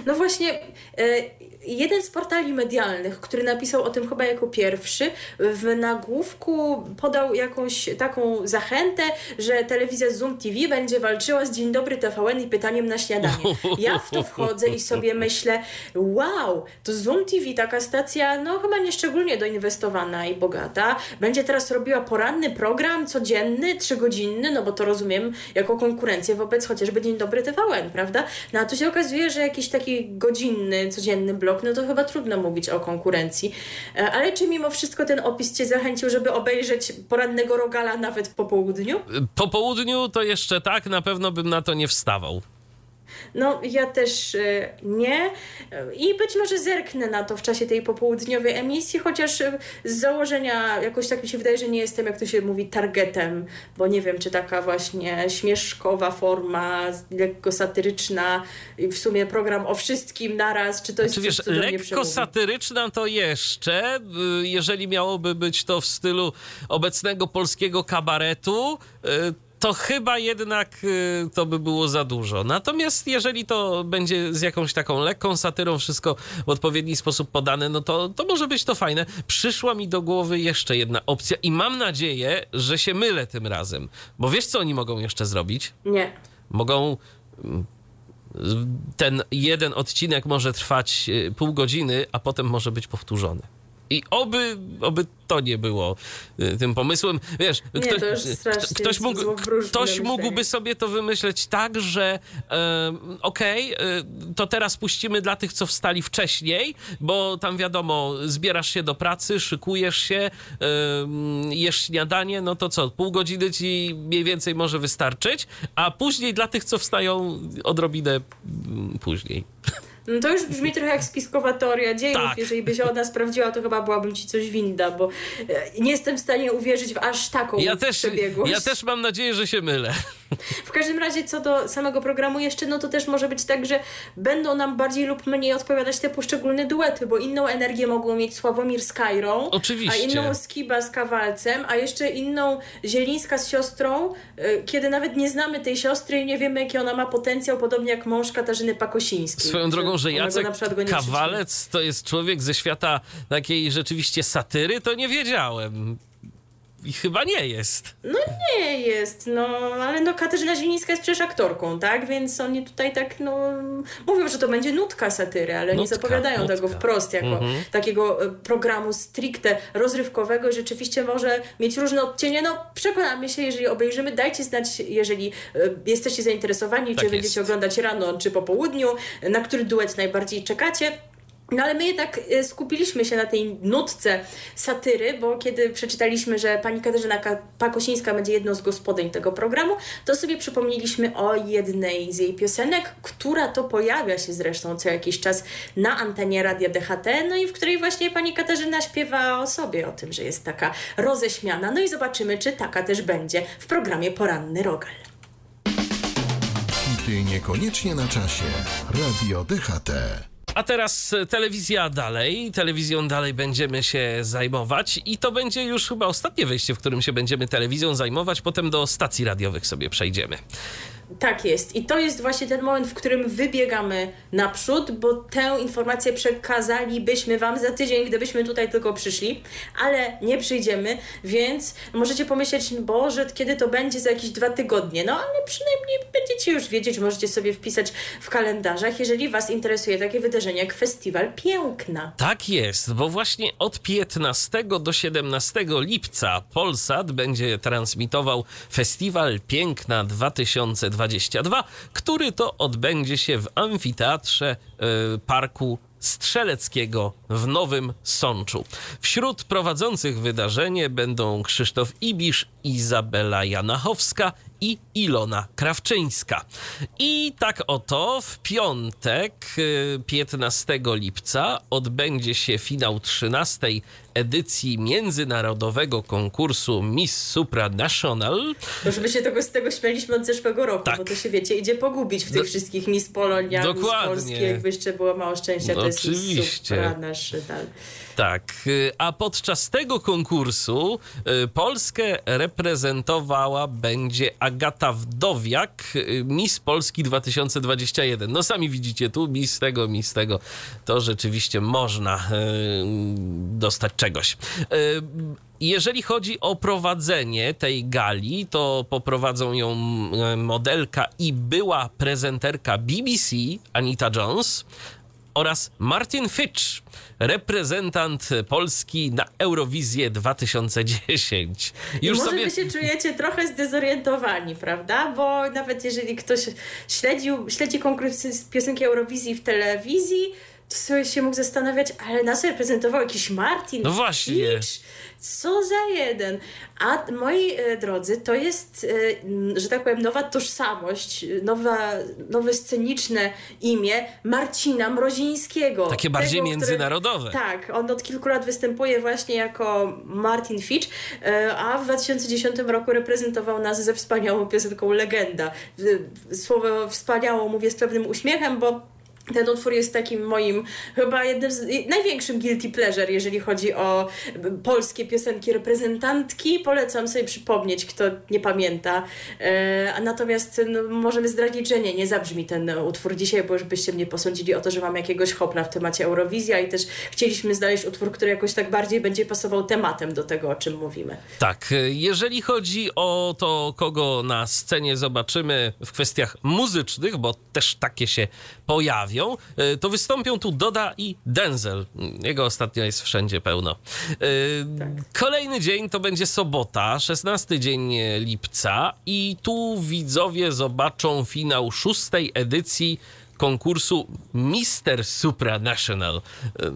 No właśnie, e, jeden z portali medialnych, który napisał o tym chyba jako pierwszy, w nagłówku podał jakąś taką zachętę, że telewizja Zoom TV będzie walczyła z Dzień Dobry TVN i pytaniem na śniadanie. Ja w to wchodzę i sobie myślę, wow, to Zoom TV, taka stacja, no chyba nieszczególnie doinwestowana i bogata, będzie teraz robiła poranny program codzienny, trzygodzinny, no bo to rozumiem jako konkurencję wobec chociażby Dzień Dobry TVN, prawda? No a tu się okazuje, że jakiś taki godzinny, codzienny blok no to chyba trudno mówić o konkurencji. E, ale czy mimo wszystko ten opis Cię zachęcił, żeby obejrzeć porannego rogala nawet po południu? Po południu to jeszcze tak, na pewno bym na to nie wstawał. No, ja też e, nie. I być może zerknę na to w czasie tej popołudniowej emisji, chociaż e, z założenia jakoś tak mi się wydaje, że nie jestem, jak to się mówi, targetem, bo nie wiem, czy taka właśnie śmieszkowa forma, lekko satyryczna w sumie program o wszystkim naraz, czy to jest coś, wiesz, lekko satyryczna to jeszcze, y, jeżeli miałoby być to w stylu obecnego polskiego kabaretu, y, to chyba jednak y, to by było za dużo. Natomiast jeżeli to będzie z jakąś taką lekką satyrą wszystko w odpowiedni sposób podane, no to, to może być to fajne. Przyszła mi do głowy jeszcze jedna opcja i mam nadzieję, że się mylę tym razem. Bo wiesz, co oni mogą jeszcze zrobić? Nie. Mogą mm, ten jeden odcinek może trwać y, pół godziny, a potem może być powtórzony. I oby, oby to nie było y, tym pomysłem. Wiesz, nie, ktoś, ktoś, mógł, ktoś mógłby sobie to wymyśleć tak, że e, okej, okay, to teraz puścimy dla tych, co wstali wcześniej, bo tam wiadomo, zbierasz się do pracy, szykujesz się, e, jesz śniadanie, no to co, pół godziny ci mniej więcej może wystarczyć, a później dla tych, co wstają odrobinę później. No to już brzmi trochę jak spiskowa teoria dziejów. Tak. Jeżeli by się ona sprawdziła, to chyba byłabym ci coś winda, bo e, nie jestem w stanie uwierzyć w aż taką ja też, przebiegłość. Ja też mam nadzieję, że się mylę. [laughs] W każdym razie co do samego programu jeszcze, no to też może być tak, że będą nam bardziej lub mniej odpowiadać te poszczególne duety, bo inną energię mogą mieć Sławomir z Kajrą, Oczywiście. a inną Skiba z Kawalcem, a jeszcze inną Zielińska z siostrą, e, kiedy nawet nie znamy tej siostry i nie wiemy, jaki ona ma potencjał, podobnie jak mąż Katarzyny Pakosińskiej. Swoją drogą, że Jacek Kawalec to jest człowiek ze świata takiej rzeczywiście satyry, to nie wiedziałem. I chyba nie jest. No nie jest, no ale no Katarzyna Zielińska jest przecież aktorką, tak? Więc oni tutaj tak, no mówią, że to będzie nutka satyry, ale nutka, nie zapowiadają nutka. tego wprost jako mhm. takiego e, programu stricte rozrywkowego. Rzeczywiście może mieć różne odcienie. No przekonamy się, jeżeli obejrzymy. Dajcie znać, jeżeli e, jesteście zainteresowani, tak czy jest. będziecie oglądać rano, czy po południu, na który duet najbardziej czekacie. No ale my jednak e, skupiliśmy się na tej nutce satyry, bo kiedy przeczytaliśmy, że pani Katarzyna Pakosińska będzie jedną z gospodyń tego programu, to sobie przypomnieliśmy o jednej z jej piosenek, która to pojawia się zresztą co jakiś czas na antenie Radia DHT, no i w której właśnie pani Katarzyna śpiewa o sobie, o tym, że jest taka roześmiana. No i zobaczymy, czy taka też będzie w programie Poranny Rogal. Hity niekoniecznie na czasie. Radio DHT. A teraz telewizja dalej. Telewizją dalej będziemy się zajmować i to będzie już chyba ostatnie wejście, w którym się będziemy telewizją zajmować. Potem do stacji radiowych sobie przejdziemy. Tak jest. I to jest właśnie ten moment, w którym wybiegamy naprzód, bo tę informację przekazalibyśmy Wam za tydzień, gdybyśmy tutaj tylko przyszli, ale nie przyjdziemy, więc możecie pomyśleć, Boże, kiedy to będzie za jakieś dwa tygodnie. No ale przynajmniej będziecie już wiedzieć, możecie sobie wpisać w kalendarzach, jeżeli Was interesuje takie wydarzenie jak Festiwal Piękna. Tak jest, bo właśnie od 15 do 17 lipca Polsat będzie transmitował Festiwal Piękna 2020 2022, który to odbędzie się w amfiteatrze y, Parku Strzeleckiego w Nowym Sączu. Wśród prowadzących wydarzenie będą Krzysztof Ibisz, Izabela Janachowska i Ilona Krawczyńska. I tak oto w piątek 15 y, lipca odbędzie się finał 13 edycji międzynarodowego konkursu Miss Supranational. To żeby się tego, z tego śmialiśmy od zeszłego roku, tak. bo to się wiecie, idzie pogubić w tych Do, wszystkich Miss Polonia, Dokładnie. Miss Polski, jakby jeszcze było mało szczęścia, no, to jest oczywiście. Miss Supranational. Tak, y, a podczas tego konkursu y, Polskę reprezentowała będzie Agata Wdowiak, y, Miss Polski 2021. No sami widzicie tu, Miss tego, Miss tego. To rzeczywiście można dostać czegoś. Jeżeli chodzi o prowadzenie tej gali, to poprowadzą ją modelka i była prezenterka BBC Anita Jones oraz Martin Fitch, reprezentant Polski na Eurowizję 2010. Już może sobie... wy się czujecie trochę zdezorientowani, prawda? Bo nawet jeżeli ktoś śledził, śledzi konkurs piosenki Eurowizji w telewizji, to sobie się mógł zastanawiać, ale nas reprezentował jakiś Martin No właśnie. Co za jeden. A moi e, drodzy, to jest, e, że tak powiem, nowa tożsamość, nowa, nowe sceniczne imię Marcina Mrozińskiego. Takie bardziej tego, międzynarodowe. Które, tak, on od kilku lat występuje właśnie jako Martin Fitch, e, a w 2010 roku reprezentował nas ze wspaniałą piosenką Legenda. Słowo wspaniałą mówię z pewnym uśmiechem, bo ten utwór jest takim moim chyba jednym z największym guilty pleasure, jeżeli chodzi o polskie piosenki reprezentantki. Polecam sobie przypomnieć, kto nie pamięta. E, natomiast no, możemy zdradzić, że nie, nie zabrzmi ten utwór dzisiaj, bo już byście mnie posądzili o to, że mam jakiegoś hopla w temacie Eurowizja i też chcieliśmy znaleźć utwór, który jakoś tak bardziej będzie pasował tematem do tego, o czym mówimy. Tak, jeżeli chodzi o to, kogo na scenie zobaczymy w kwestiach muzycznych, bo też takie się pojawią, E, to wystąpią tu Doda i Denzel. Jego ostatnio jest wszędzie pełno. E. Kolejny dzień to będzie sobota, 16 dzień lipca i tu widzowie zobaczą finał szóstej edycji konkursu Mister Supranational.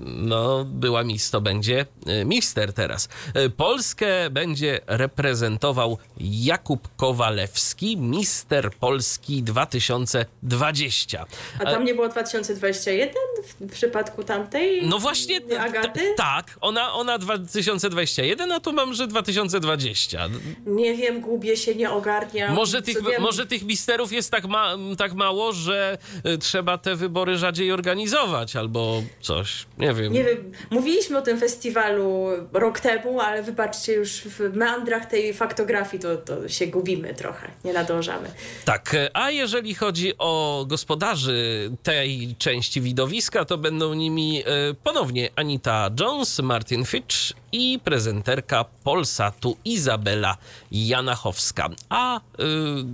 No, była Miss, to będzie e, Mister teraz. E, Polskę będzie reprezentował Jakub Kowalewski, Mister Polski 2020. A tam nie było 2021 w przypadku tamtej? No właśnie, Agaty? tak, ona, ona 2021, a tu mam, że 2020. Nie wiem, gubię się, nie ogarniam. Może tych, może tych misterów jest tak, ma, tak mało, że e, trzeba te wybory rzadziej organizować albo coś, nie wiem. Nie wiem, mówiliśmy o tym festiwalu rok temu, ale wybaczcie, już w meandrach tej faktografii to, to się gubimy trochę, nie nadążamy. Tak, a jeżeli chodzi o gospodarzy tej części widowiska, to będą nimi e, ponownie Anita Jones, Martin Fitch i prezenterka Polsatu Izabela Janachowska. A y,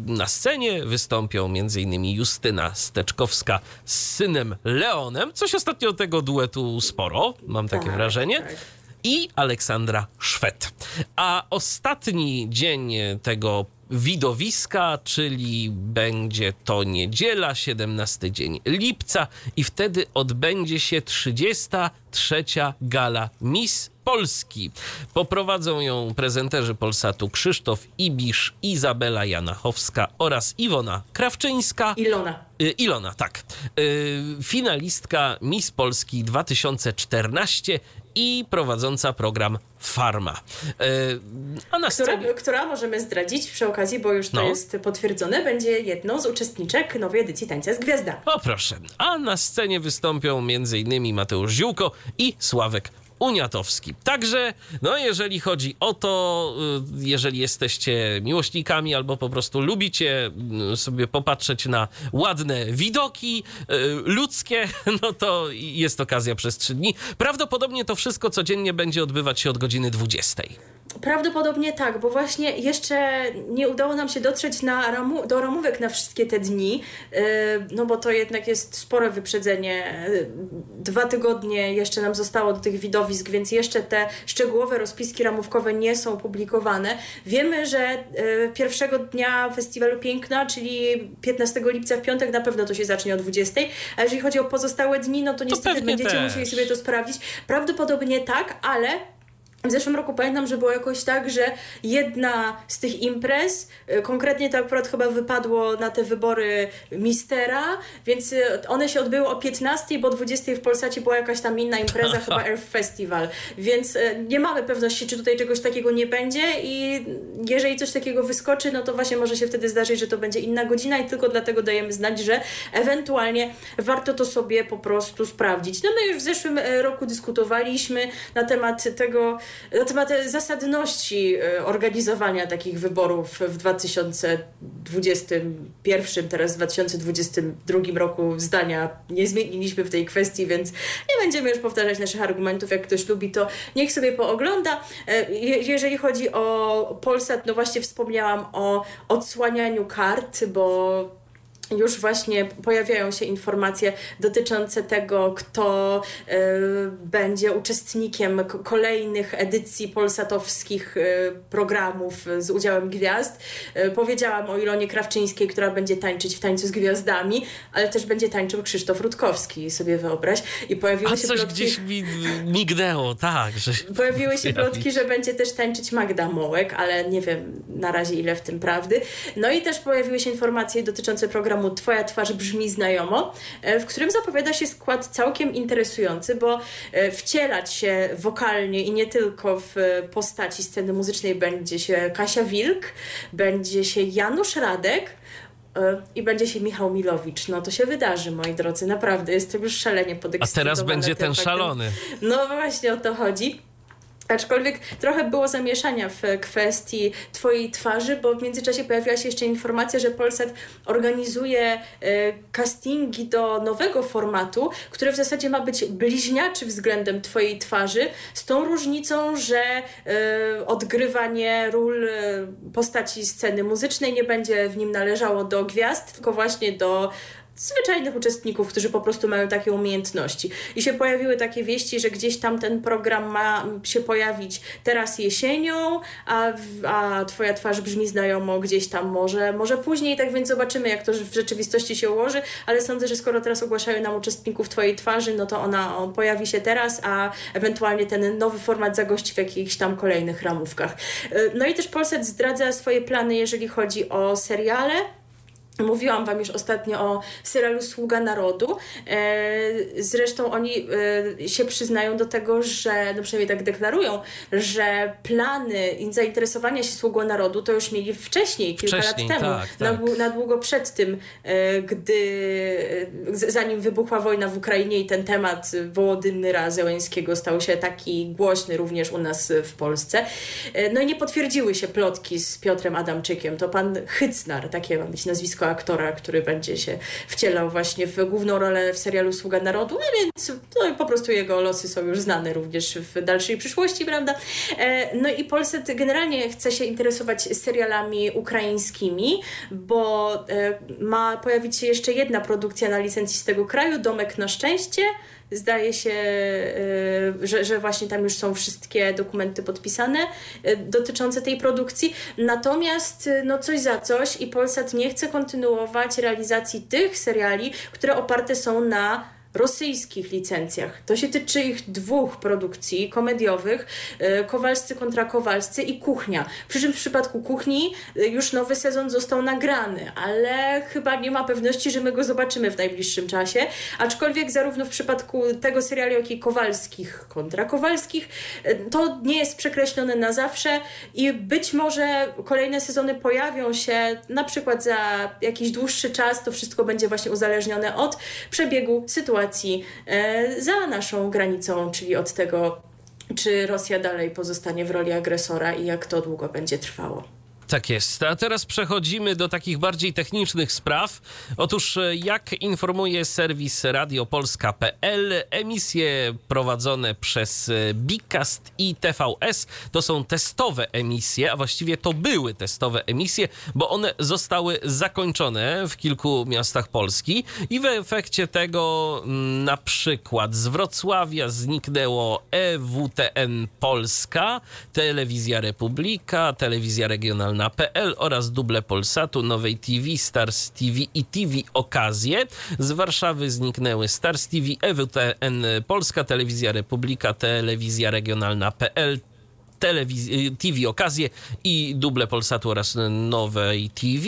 na scenie wystąpią m.in. Justyna Steczkowska z synem Leonem. Coś ostatnio tego duetu sporo, mam takie tak, wrażenie. Tak i Aleksandra Szwed. A ostatni dzień tego widowiska, czyli będzie to niedziela, 17 dzień lipca i wtedy odbędzie się 33. gala Miss Polski. Poprowadzą ją prezenterzy Polsatu Krzysztof Ibisz, Izabela Janachowska oraz Iwona Krawczyńska. Ilona. Y, Ilona, tak. Y, Finalistka Miss Polski 2014 i prowadząca program Farma. Y, A na Która, scenie... która możemy zdradzić przy okazji, bo już to No. jest potwierdzone, będzie jedną z uczestniczek nowej edycji Tańca z Gwiazdami. O proszę. A na scenie wystąpią m.in. Mateusz Ziółko i Sławek Uniatowski. Także, no jeżeli chodzi o to, y, jeżeli jesteście miłośnikami albo po prostu lubicie y, sobie popatrzeć na ładne widoki y, ludzkie, [laughs] no to jest okazja przez trzy dni. Prawdopodobnie to wszystko codziennie będzie odbywać się od godziny 20. Prawdopodobnie tak, bo właśnie jeszcze nie udało nam się dotrzeć na ramu, do ramówek na wszystkie te dni, yy, no bo to jednak jest spore wyprzedzenie. Yy, Dwa tygodnie jeszcze nam zostało do tych widowisk, więc jeszcze te szczegółowe rozpiski ramówkowe nie są publikowane. Wiemy, że yy, pierwszego dnia Festiwalu Piękna, czyli 15 lipca w piątek, na pewno to się zacznie o 20, a jeżeli chodzi o pozostałe dni, no to niestety pewnie będziecie też. musieli sobie to sprawdzić. Prawdopodobnie tak, ale w zeszłym roku pamiętam, że było jakoś tak, że jedna z tych imprez, y, konkretnie to akurat chyba wypadło na te wybory Mistera, więc y, one się odbyły o 15, bo o 20 w Polsacie była jakaś tam inna impreza, chyba Earth Festival, więc y, nie mamy pewności, czy tutaj czegoś takiego nie będzie i jeżeli coś takiego wyskoczy, no to właśnie może się wtedy zdarzyć, że to będzie inna godzina i tylko dlatego dajemy znać, że ewentualnie warto to sobie po prostu sprawdzić. No my już w zeszłym roku dyskutowaliśmy na temat tego, na temat zasadności e, organizowania takich wyborów w 2021, teraz w 2022 roku zdania nie zmieniliśmy w tej kwestii, więc nie będziemy już powtarzać naszych argumentów. Jak ktoś lubi, to niech sobie poogląda. E, je- Jeżeli chodzi o Polsat, no właśnie wspomniałam o odsłanianiu kart, bo już właśnie pojawiają się informacje dotyczące tego, kto y, będzie uczestnikiem kolejnych edycji polsatowskich y, programów z udziałem gwiazd. Y, powiedziałam o Ilonie Krawczyńskiej, która będzie tańczyć w tańcu z gwiazdami, ale też będzie tańczył Krzysztof Rutkowski, sobie wyobraź. I pojawiły A się coś plotki... gdzieś mi mignęło, tak. Że... [laughs] Pojawiły się plotki, że będzie też tańczyć Magda Mołek, ale nie wiem na razie ile w tym prawdy. No i też pojawiły się informacje dotyczące programu Twoja twarz brzmi znajomo, e, w którym zapowiada się skład całkiem interesujący, bo e, wcielać się wokalnie i nie tylko w e, postaci sceny muzycznej będzie się Kasia Wilk, będzie się Janusz Radek, i będzie się Michał Milowicz. No to się wydarzy, moi drodzy, naprawdę. Jestem już szalenie A podekscytowana teraz będzie ten faktem. szalony. No właśnie o to chodzi. Aczkolwiek trochę było zamieszania w kwestii Twojej twarzy, bo w międzyczasie pojawiła się jeszcze informacja, że Polsat organizuje e, castingi do nowego formatu, który w zasadzie ma być bliźniaczy względem Twojej twarzy, z tą różnicą, że e, odgrywanie ról e, postaci sceny muzycznej nie będzie w nim należało do gwiazd, tylko właśnie do zwyczajnych uczestników, którzy po prostu mają takie umiejętności. I się pojawiły takie wieści, że gdzieś tam ten program ma się pojawić teraz jesienią, a, a twoja twarz brzmi znajomo gdzieś tam może, może później, tak więc zobaczymy, jak to w rzeczywistości się ułoży, ale sądzę, że skoro teraz ogłaszają nam uczestników twojej twarzy, no to ona pojawi się teraz, a ewentualnie ten nowy format zagości w jakichś tam kolejnych ramówkach. Y, No i też Polsat zdradza swoje plany, jeżeli chodzi o seriale. Mówiłam Wam już ostatnio o serialu Sługa Narodu. E, Zresztą oni e, się przyznają do tego, że, no przynajmniej tak deklarują, że plany i zainteresowania się Sługą Narodu to już mieli wcześniej, kilka Wcześniej, lat temu, tak, na, tak. na długo przed tym, e, gdy zanim wybuchła wojna w Ukrainie i ten temat Wołodymyra Zełenskiego stał się taki głośny również u nas w Polsce. No i nie potwierdziły się plotki z Piotrem Adamczykiem. To pan Hycnar, takie ma być nazwisko aktora, który będzie się wcielał właśnie w główną rolę w serialu Sługa Narodu, a więc no, po prostu jego losy są już znane również w dalszej przyszłości, prawda? E, no i Polsat generalnie chce się interesować serialami ukraińskimi, bo e, ma pojawić się jeszcze jedna produkcja na licencji z tego kraju, Domek na szczęście, Zdaje się, y, że, że właśnie tam już są wszystkie dokumenty podpisane y, dotyczące tej produkcji. Natomiast y, no coś za coś i Polsat nie chce kontynuować realizacji tych seriali, które oparte są na rosyjskich licencjach. To się tyczy ich dwóch produkcji komediowych, e, Kowalscy kontra Kowalscy i Kuchnia. Przy czym w przypadku Kuchni e, już nowy sezon został nagrany, ale chyba nie ma pewności, że my go zobaczymy w najbliższym czasie. Aczkolwiek zarówno w przypadku tego serialu, jak i Kowalskich kontra Kowalskich, e, to nie jest przekreślone na zawsze i być może kolejne sezony pojawią się na przykład za jakiś dłuższy czas. To wszystko będzie właśnie uzależnione od przebiegu sytuacji sytuacji e, za naszą granicą, czyli od tego, czy Rosja dalej pozostanie w roli agresora i jak to długo będzie trwało. Tak jest. A teraz przechodzimy do takich bardziej technicznych spraw. Otóż, e, jak informuje serwis radiopolska.pl, emisje prowadzone przez e, Bicast i TVS to są testowe emisje, a właściwie to były testowe emisje, bo one zostały zakończone w kilku miastach Polski i w efekcie tego na przykład z Wrocławia zniknęło EWTN Polska, Telewizja Republika, Telewizja Regionalna na.pl oraz duble Polsatu, Nowej TV, Stars TV i TV Okazje. Z Warszawy zniknęły Stars TV, EWTN Polska, Telewizja Republika, Telewizja Regionalna.pl, TV Okazje i duble Polsatu oraz Nowej TV,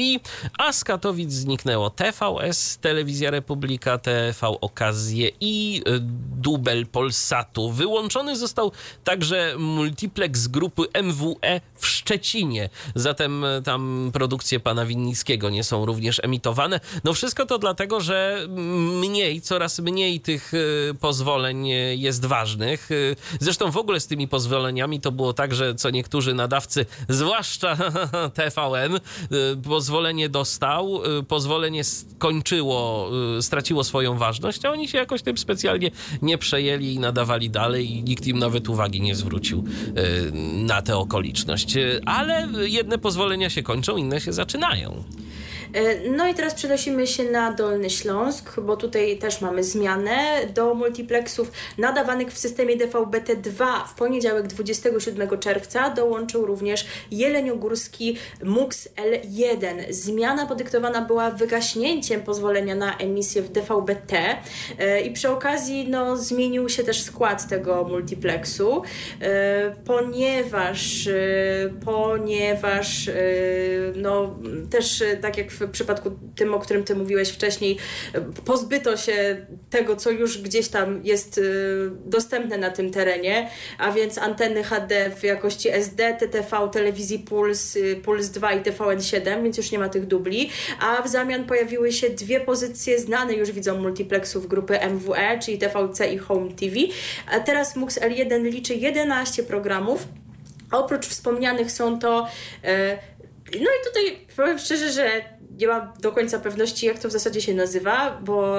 a z Katowic zniknęło TVS, Telewizja Republika, TV Okazje i e, dubel Polsatu. Wyłączony został także multiplex grupy MWE w Szczecinie, zatem e, tam produkcje pana Winnickiego nie są również emitowane. No wszystko to dlatego, że mniej, coraz mniej tych pozwoleń jest ważnych. Zresztą w ogóle z tymi pozwoleniami to było tak, tak, że co niektórzy nadawcy, zwłaszcza [laughs] TVN, y, pozwolenie dostał, y, pozwolenie skończyło, y, straciło swoją ważność, a oni się jakoś tym specjalnie nie przejęli i nadawali dalej i nikt im nawet uwagi nie zwrócił na tę okoliczność. Ale jedne pozwolenia się kończą, inne się zaczynają. E, no i teraz przenosimy się na Dolny Śląsk, bo tutaj też mamy zmianę. Do multiplexów nadawanych w systemie DVB-T2 w poniedziałek 27 czerwca dołączył również Jeleniogórski MUX L1. Zmiana podyktowana była wygaśnięciem pozwolenia na emisję w DVB-T e, i przy okazji no, zmienił się też skład tego multiplexu, e, ponieważ ponieważ no, też tak jak w w przypadku tym, o którym ty mówiłeś wcześniej, pozbyto się tego, co już gdzieś tam jest y, dostępne na tym terenie, a więc anteny HD w jakości SD, TTV, telewizji Puls, y, Puls 2 i TVN7, więc już nie ma tych dubli, a w zamian pojawiły się dwie pozycje znane już widzom multiplexów grupy MWE, czyli TVC i Home TV. A teraz MUX L1 liczy 11 programów. Oprócz wspomnianych są to e, no i tutaj powiem szczerze, że nie mam do końca pewności, jak to w zasadzie się nazywa, bo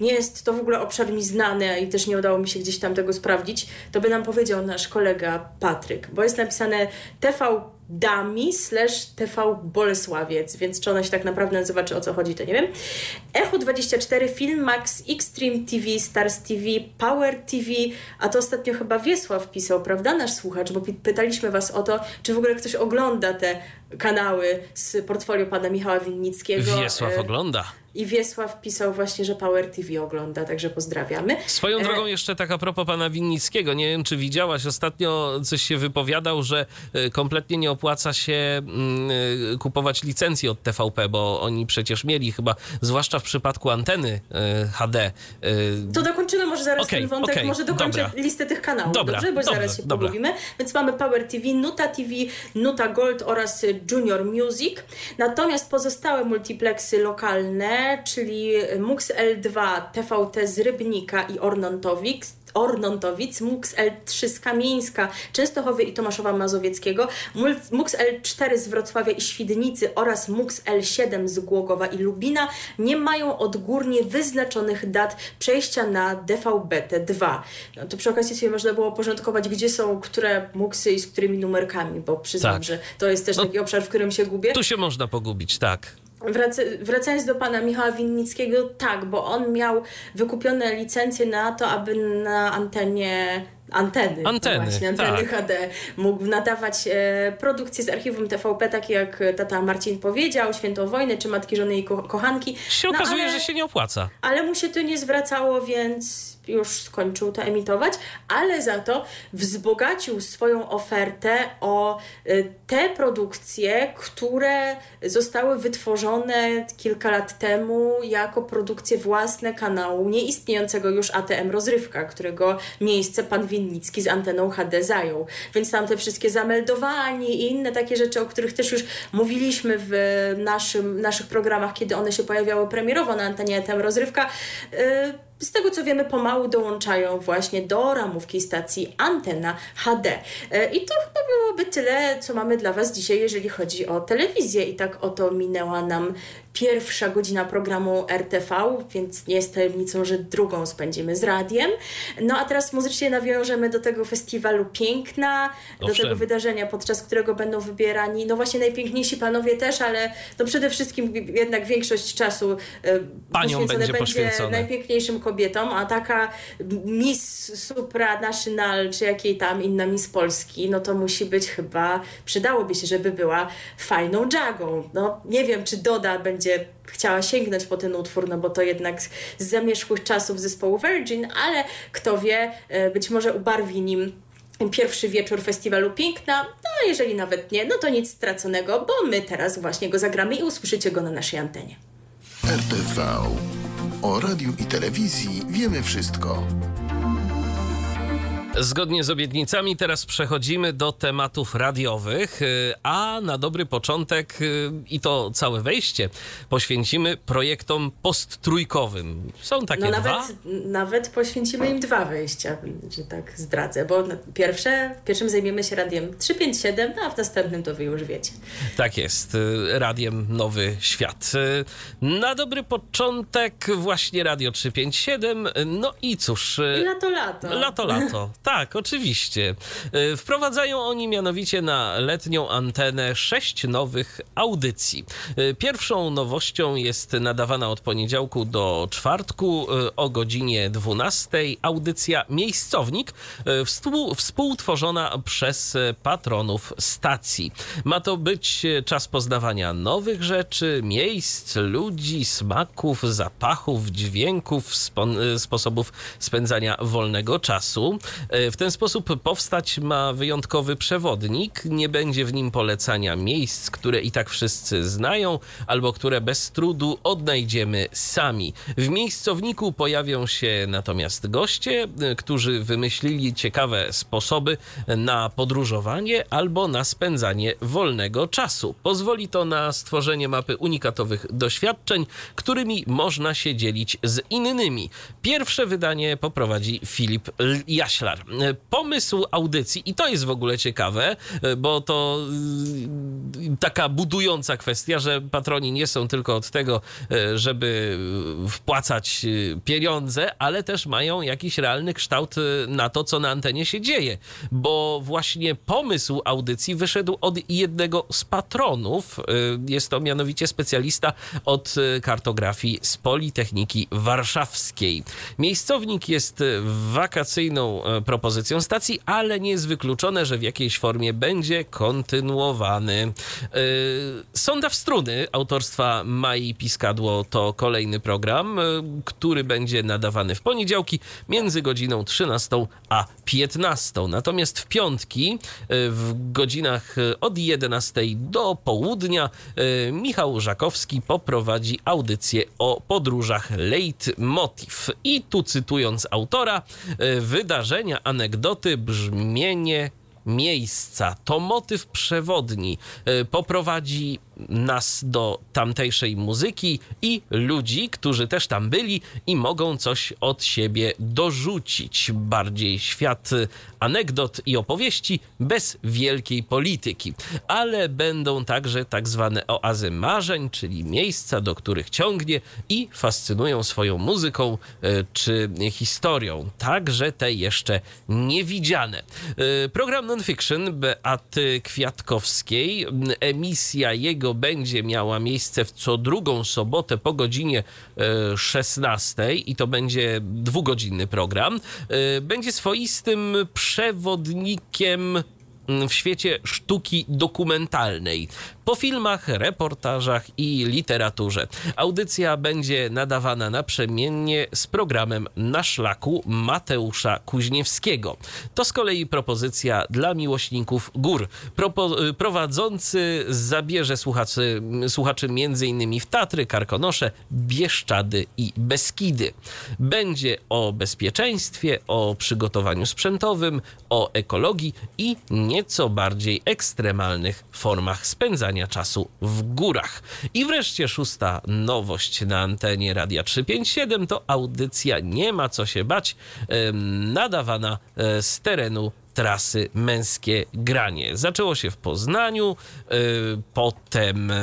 nie jest to w ogóle obszar mi znany i też nie udało mi się gdzieś tam tego sprawdzić, to by nam powiedział nasz kolega Patryk, bo jest napisane TV Dami slash TV Bolesławiec, więc czy ona się tak naprawdę nazywa, czy o co chodzi, to nie wiem. Echo 24, Film Max, Xtreme TV, Stars TV, Power TV, a to ostatnio chyba Wiesław pisał, prawda, nasz słuchacz, bo pytaliśmy Was o to, czy w ogóle ktoś ogląda te kanały z portfolio pana Michała Winnickiego. Wiesław e, ogląda. I Wiesław pisał właśnie, że Power TV ogląda, także pozdrawiamy. Swoją e, drogą jeszcze tak a propos pana Winnickiego. Nie wiem, czy widziałaś, ostatnio coś się wypowiadał, że e, kompletnie nie opłaca się mm, e, kupować licencji od TVP, bo oni przecież mieli chyba, zwłaszcza w przypadku anteny HD. To dokończymy może zaraz okay, ten wątek, okay, może dokończę dobra. listę tych kanałów, dobra, dobrze? Bo dobra, zaraz się dobra. pomówimy. Więc mamy Power TV, Nuta TV, Nuta Gold oraz Junior Music. Natomiast pozostałe multiplexy lokalne czyli MUX L2 TVT z Rybnika i Ornontowic, Ornontowic, MUX L3 z Kamieńska, Częstochowy i Tomaszowa Mazowieckiego, MUX L4 z Wrocławia i Świdnicy oraz MUX L7 z Głogowa i Lubina nie mają odgórnie wyznaczonych dat przejścia na DVB-T2. No to przy okazji sobie można było porządkować, gdzie są które MUXy i z którymi numerkami, bo przyznam, Tak. że to jest też No, taki obszar, w którym się gubię. Tu się można pogubić, tak. Wraca, wracając do pana Michała Winnickiego, tak, bo on miał wykupione licencje na to, aby na antenie anteny, no Anteny, właśnie, anteny tak. HD mógł nadawać e, produkcje z archiwum TVP, takie jak tata Marcin powiedział, Święto Wojny czy Matki Żony i ko Kochanki. Się No, okazuje, ale- że się nie opłaca. ale mu się to nie zwracało, więc już skończył to emitować, ale za to wzbogacił swoją ofertę o y, te produkcje, które zostały wytworzone kilka lat temu jako produkcje własne kanału nieistniejącego już ATM Rozrywka, którego miejsce pan Winnicki z anteną HD zajął. Więc tam te wszystkie zameldowanie i inne takie rzeczy, o których też już mówiliśmy w naszym, naszych programach, kiedy one się pojawiały premierowo na antenie ATM Rozrywka, y, z tego co wiemy, pomału dołączają właśnie do ramówki stacji antena HD. E, I to chyba byłoby tyle, co mamy dla Was dzisiaj, jeżeli chodzi o telewizję. I tak oto minęła nam pierwsza godzina programu RTV, więc nie jest tajemnicą, że drugą spędzimy z radiem. No a teraz muzycznie nawiążemy do tego festiwalu Piękna, do Owszem. tego wydarzenia, podczas którego będą wybierani, no właśnie najpiękniejsi panowie też, ale no przede wszystkim jednak większość czasu e, Paniom poświęcone będzie poświęcone. najpiękniejszym kobietom, a taka Miss Supranational, czy jakiej tam inna Miss Polski, no to musi być chyba, przydałoby się, żeby była fajną jagą. No nie wiem, czy Doda będzie chciała sięgnąć po ten utwór, no bo to jednak z z zamierzchłych czasów zespołu Virgin, ale kto wie, e, być może ubarwi nim pierwszy wieczór festiwalu Piękna, no a jeżeli nawet nie, no to nic straconego, bo my teraz właśnie go zagramy i usłyszycie go na naszej antenie. RTV. O radiu i telewizji wiemy wszystko. Zgodnie z obietnicami teraz przechodzimy do tematów radiowych, y, a na dobry początek y, i to całe wejście poświęcimy projektom posttrójkowym. Są takie No dwa. nawet, nawet poświęcimy im dwa wejścia, że tak zdradzę, bo pierwsze, w pierwszym zajmiemy się radiem 357, no a w następnym to wy już wiecie. Tak jest, y, radiem Nowy Świat. Na dobry początek właśnie Radio 357. No i cóż. I lato, lato. Lato, lato. Tak, oczywiście. Y, Wprowadzają oni mianowicie na letnią antenę sześć nowych audycji. Y, Pierwszą nowością jest nadawana od poniedziałku do czwartku y, o godzinie 12 audycja Miejscownik, współ, współtworzona przez patronów stacji. Ma to być czas poznawania nowych rzeczy, miejsc, ludzi, smaków, zapachów, dźwięków, y, sposobów spędzania wolnego czasu. Y, W ten sposób powstać ma wyjątkowy przewodnik. Nie będzie w nim polecania miejsc, które i tak wszyscy znają, albo które bez trudu odnajdziemy sami. W miejscowniku pojawią się natomiast goście, y, którzy wymyślili ciekawe sposoby na podróżowanie albo na spędzanie wolnego czasu. Pozwoli to na stworzenie mapy unikatowych doświadczeń, którymi można się dzielić z innymi. Pierwsze wydanie poprowadzi Filip Jaślar. E, Pomysł audycji, i to jest w ogóle ciekawe, e, bo to y, taka budująca kwestia, że patroni nie są tylko od tego, e, żeby y, wpłacać y, pieniądze, ale też mają jakiś realny kształt na to, co na antenie się dzieje, bo właśnie pomysł audycji wyszedł od jednego z patronów. Jest to mianowicie specjalista od kartografii z Politechniki Warszawskiej. Miejscownik jest wakacyjną propozycją stacji, ale nie jest wykluczone, że w jakiejś formie będzie kontynuowany. Y, Sonda w struny autorstwa Mai Piskadło to kolejny program, y, który będzie nadawany w poniedziałki między godziną 13 a 15. Natomiast w piątki y, w godzinach od 11 do południa Michał Żakowski poprowadzi audycję o podróżach Leitmotiv. I tu cytując autora, wydarzenia, anegdoty, brzmienie miejsca. To motyw przewodni. Y, Poprowadzi nas do tamtejszej muzyki i ludzi, którzy też tam byli i mogą coś od siebie dorzucić. Bardziej świat anegdot i opowieści bez wielkiej polityki. Ale będą także tak zwane oazy marzeń, czyli miejsca, do których ciągnie i fascynują swoją muzyką e, czy historią. Także te jeszcze niewidziane. E, program Nonfiction Beaty Kwiatkowskiej. Emisja jego będzie miała miejsce w co drugą sobotę po godzinie 16 i to będzie dwugodzinny program. Będzie swoistym przewodnikiem w świecie sztuki dokumentalnej po filmach, reportażach i literaturze. Audycja będzie nadawana naprzemiennie z programem Na szlaku Mateusza Kuźniewskiego. To z kolei propozycja dla miłośników gór. Propo prowadzący zabierze słuchaczy, słuchaczy m.in. w Tatry, Karkonosze, Bieszczady i Beskidy. Będzie o bezpieczeństwie, o przygotowaniu sprzętowym, o ekologii i nieco bardziej ekstremalnych formach spędzania czasu w górach. I wreszcie szósta nowość na antenie Radia 357 to audycja Nie ma co się bać, nadawana e, z terenu trasy Męskie Granie. Zaczęło się w Poznaniu, e, potem e,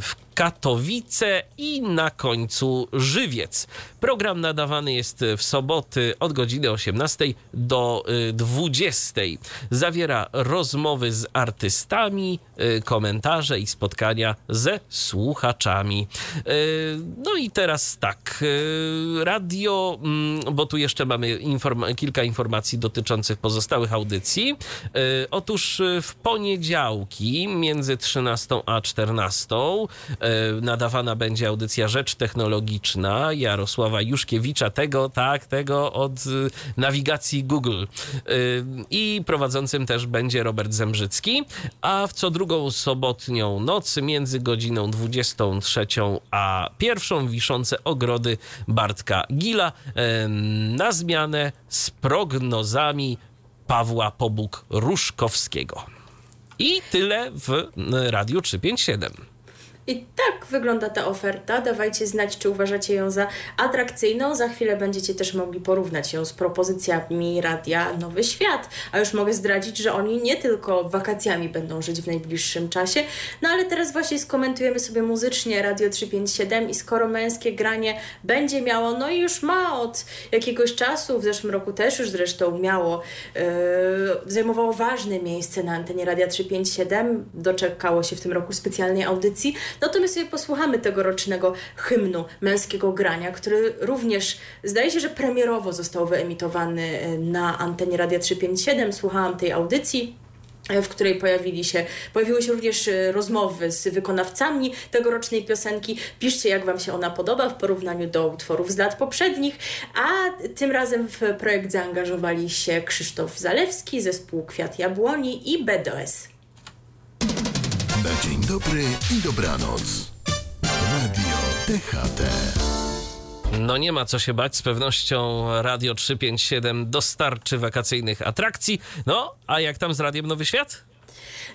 w Katowice i na końcu Żywiec. Program nadawany jest w soboty od godziny 18 do 20. Y, Zawiera rozmowy z artystami, y, komentarze i spotkania ze słuchaczami. No i teraz tak, radio, mm, bo tu jeszcze mamy inform kilka informacji dotyczących pozostałych audycji. Otóż w poniedziałki między 13 a 14 E, nadawana będzie audycja Rzecz Technologiczna Jarosława Juszkiewicza, tego, tak, tego od e, nawigacji Google. E, I prowadzącym też będzie Robert Zembrzycki, a w co drugą sobotnią noc między godziną 23 a pierwszą wiszące ogrody Bartka Gila na zmianę z prognozami Pawła Pobuk-Ruszkowskiego. I tyle w Radiu 357. I tak wygląda ta oferta. Dawajcie znać, czy uważacie ją za atrakcyjną. Za chwilę będziecie też mogli porównać ją z propozycjami Radia Nowy Świat. A już mogę zdradzić, że oni nie tylko wakacjami będą żyć w najbliższym czasie, no ale teraz właśnie skomentujemy sobie muzycznie Radio 357 i skoro męskie granie będzie miało, no i już ma od jakiegoś czasu, w zeszłym roku też już zresztą miało, yy, zajmowało ważne miejsce na antenie Radia 357, doczekało się w tym roku specjalnej audycji, no to my sobie posłuchamy tegorocznego hymnu męskiego grania, który również zdaje się, że premierowo został wyemitowany e, na antenie Radia 357. Słuchałam tej audycji e, w której pojawili się, pojawiły się również e, rozmowy z wykonawcami tegorocznej piosenki. Piszcie, jak Wam się ona podoba w porównaniu do utworów z lat poprzednich, a tym razem w projekt zaangażowali się Krzysztof Zalewski, zespół Kwiat Jabłoni i BDS. Na dzień dobry i dobranoc. Radio DHT. No nie ma co się bać, z pewnością Radio 357 dostarczy wakacyjnych atrakcji. No, a jak tam z Radiem Nowy Świat?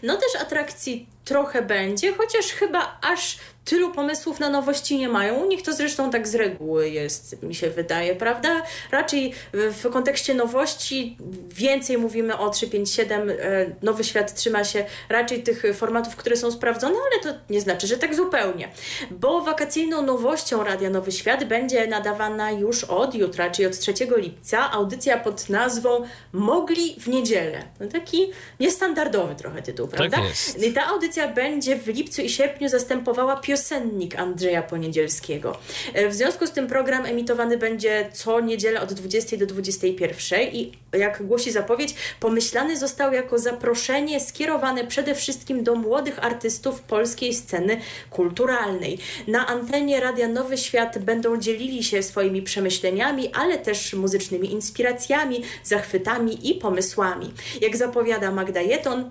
No też atrakcji trochę będzie, chociaż chyba aż tylu pomysłów na nowości nie mają. U nich to zresztą tak z reguły jest, mi się wydaje, prawda? Raczej w kontekście nowości więcej mówimy o 357. E, Nowy Świat trzyma się raczej tych formatów, które są sprawdzone, ale to nie znaczy, że tak zupełnie. Bo wakacyjną nowością Radia Nowy Świat będzie nadawana już od jutra, czyli od 3 lipca, audycja pod nazwą Mogli w niedzielę. No taki niestandardowy trochę tytuł, tak prawda? Tak jest. I ta audycja będzie w lipcu i sierpniu zastępowała piosennik Andrzeja Poniedzielskiego. E, w związku z tym program emitowany będzie co niedzielę od 20 do 21 i jak głosi zapowiedź, pomyślany został jako zaproszenie skierowane przede wszystkim do młodych artystów polskiej sceny kulturalnej. Na antenie Radia Nowy Świat będą dzielili się swoimi przemyśleniami, ale też muzycznymi inspiracjami, zachwytami i pomysłami. Jak zapowiada Magda Jeton,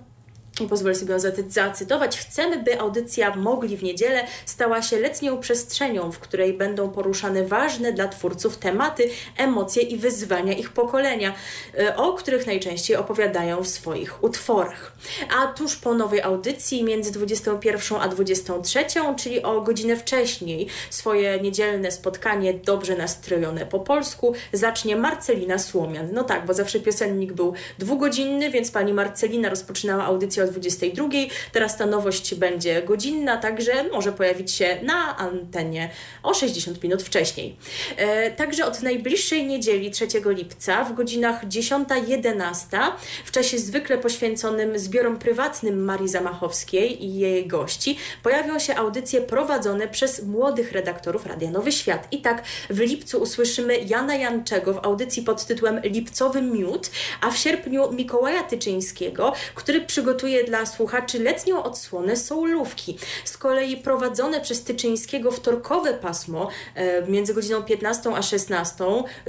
pozwolę sobie zacytować. Chcemy, by audycja Mogli w niedzielę stała się letnią przestrzenią, w której będą poruszane ważne dla twórców tematy, emocje i wyzwania ich pokolenia, e, o których najczęściej opowiadają w swoich utworach. A tuż po nowej audycji, między 21 a 23, czyli o godzinę wcześniej, swoje niedzielne spotkanie dobrze nastrojone po polsku zacznie Marcelina Słomian. No tak, bo zawsze piosennik był dwugodzinny, więc pani Marcelina rozpoczynała audycję o 22. Teraz ta nowość będzie godzinna, także może pojawić się na antenie o 60 minut wcześniej. E, także od najbliższej niedzieli 3 lipca w godzinach 10-11 w czasie zwykle poświęconym zbiorom prywatnym Marii Zamachowskiej i jej gości pojawią się audycje prowadzone przez młodych redaktorów Radia Nowy Świat. I tak w lipcu usłyszymy Jana Janczego w audycji pod tytułem Lipcowy Miód, a w sierpniu Mikołaja Tyczyńskiego, który przygotuje dla słuchaczy letnią odsłonę soulówki. Z kolei prowadzone przez Tyczyńskiego wtorkowe pasmo e, między godziną 15 a 16,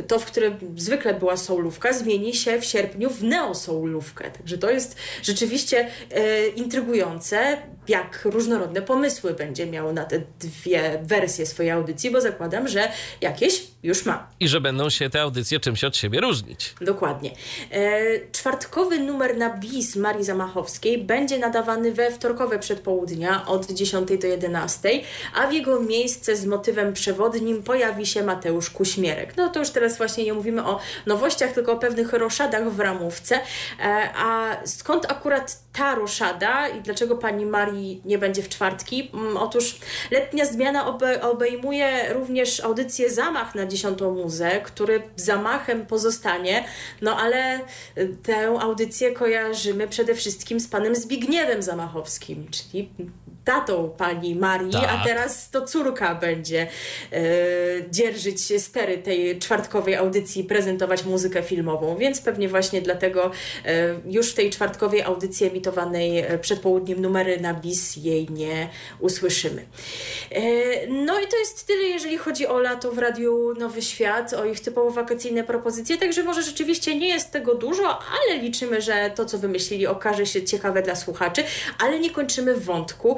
to w którym zwykle była soulówka, zmieni się w sierpniu w neosoulówkę. Także to jest rzeczywiście e, intrygujące, jak różnorodne pomysły będzie miał na te dwie wersje swojej audycji, bo zakładam, że jakieś już ma. I że będą się te audycje czymś od siebie różnić. Dokładnie. E, czwartkowy numer na bis Marii Zamachowskiej będzie nadawany we wtorkowe przedpołudnia od 10 do 11, a w jego miejsce z motywem przewodnim pojawi się Mateusz Kuśmierek. No to już teraz właśnie nie mówimy o nowościach, tylko o pewnych roszadach w ramówce. E, a skąd akurat ta roszada i dlaczego pani Marii nie będzie w czwartki? Mm, otóż letnia zmiana obejmuje również audycję Zamach na dziesiątą muzę, który zamachem pozostanie, no ale tę audycję kojarzymy przede wszystkim z panem Zbigniewem Zamachowskim, czyli tatą pani Marii, tak. a teraz to córka będzie e, dzierżyć stery tej czwartkowej audycji, prezentować muzykę filmową, więc pewnie właśnie dlatego e, już w tej czwartkowej audycji emitowanej e, przed południem numery na bis jej nie usłyszymy. E, no i to jest tyle, jeżeli chodzi o lato w Radiu Nowy Świat, o ich typowo wakacyjne propozycje, także może rzeczywiście nie jest tego dużo, ale liczymy, że to, co wymyślili, okaże się ciekawe dla słuchaczy, ale nie kończymy wątku,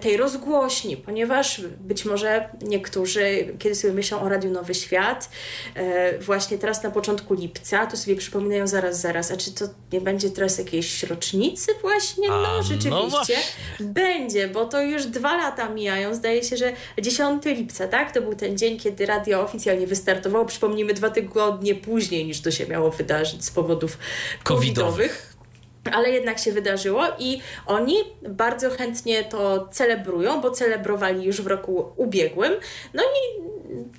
tej rozgłośni, ponieważ być może niektórzy, kiedy sobie myślą o Radiu Nowy Świat, e, właśnie teraz na początku lipca, to sobie przypominają zaraz, zaraz, a czy to nie będzie teraz jakiejś rocznicy właśnie? No, a, no rzeczywiście no będzie, bo to już dwa lata mijają. Zdaje się, że 10 lipca, tak? To był ten dzień, kiedy radio oficjalnie wystartowało. Przypomnijmy, dwa tygodnie później niż to się miało wydarzyć z powodów covidowych. Ale jednak się wydarzyło i oni bardzo chętnie to celebrują, bo celebrowali już w roku ubiegłym. No i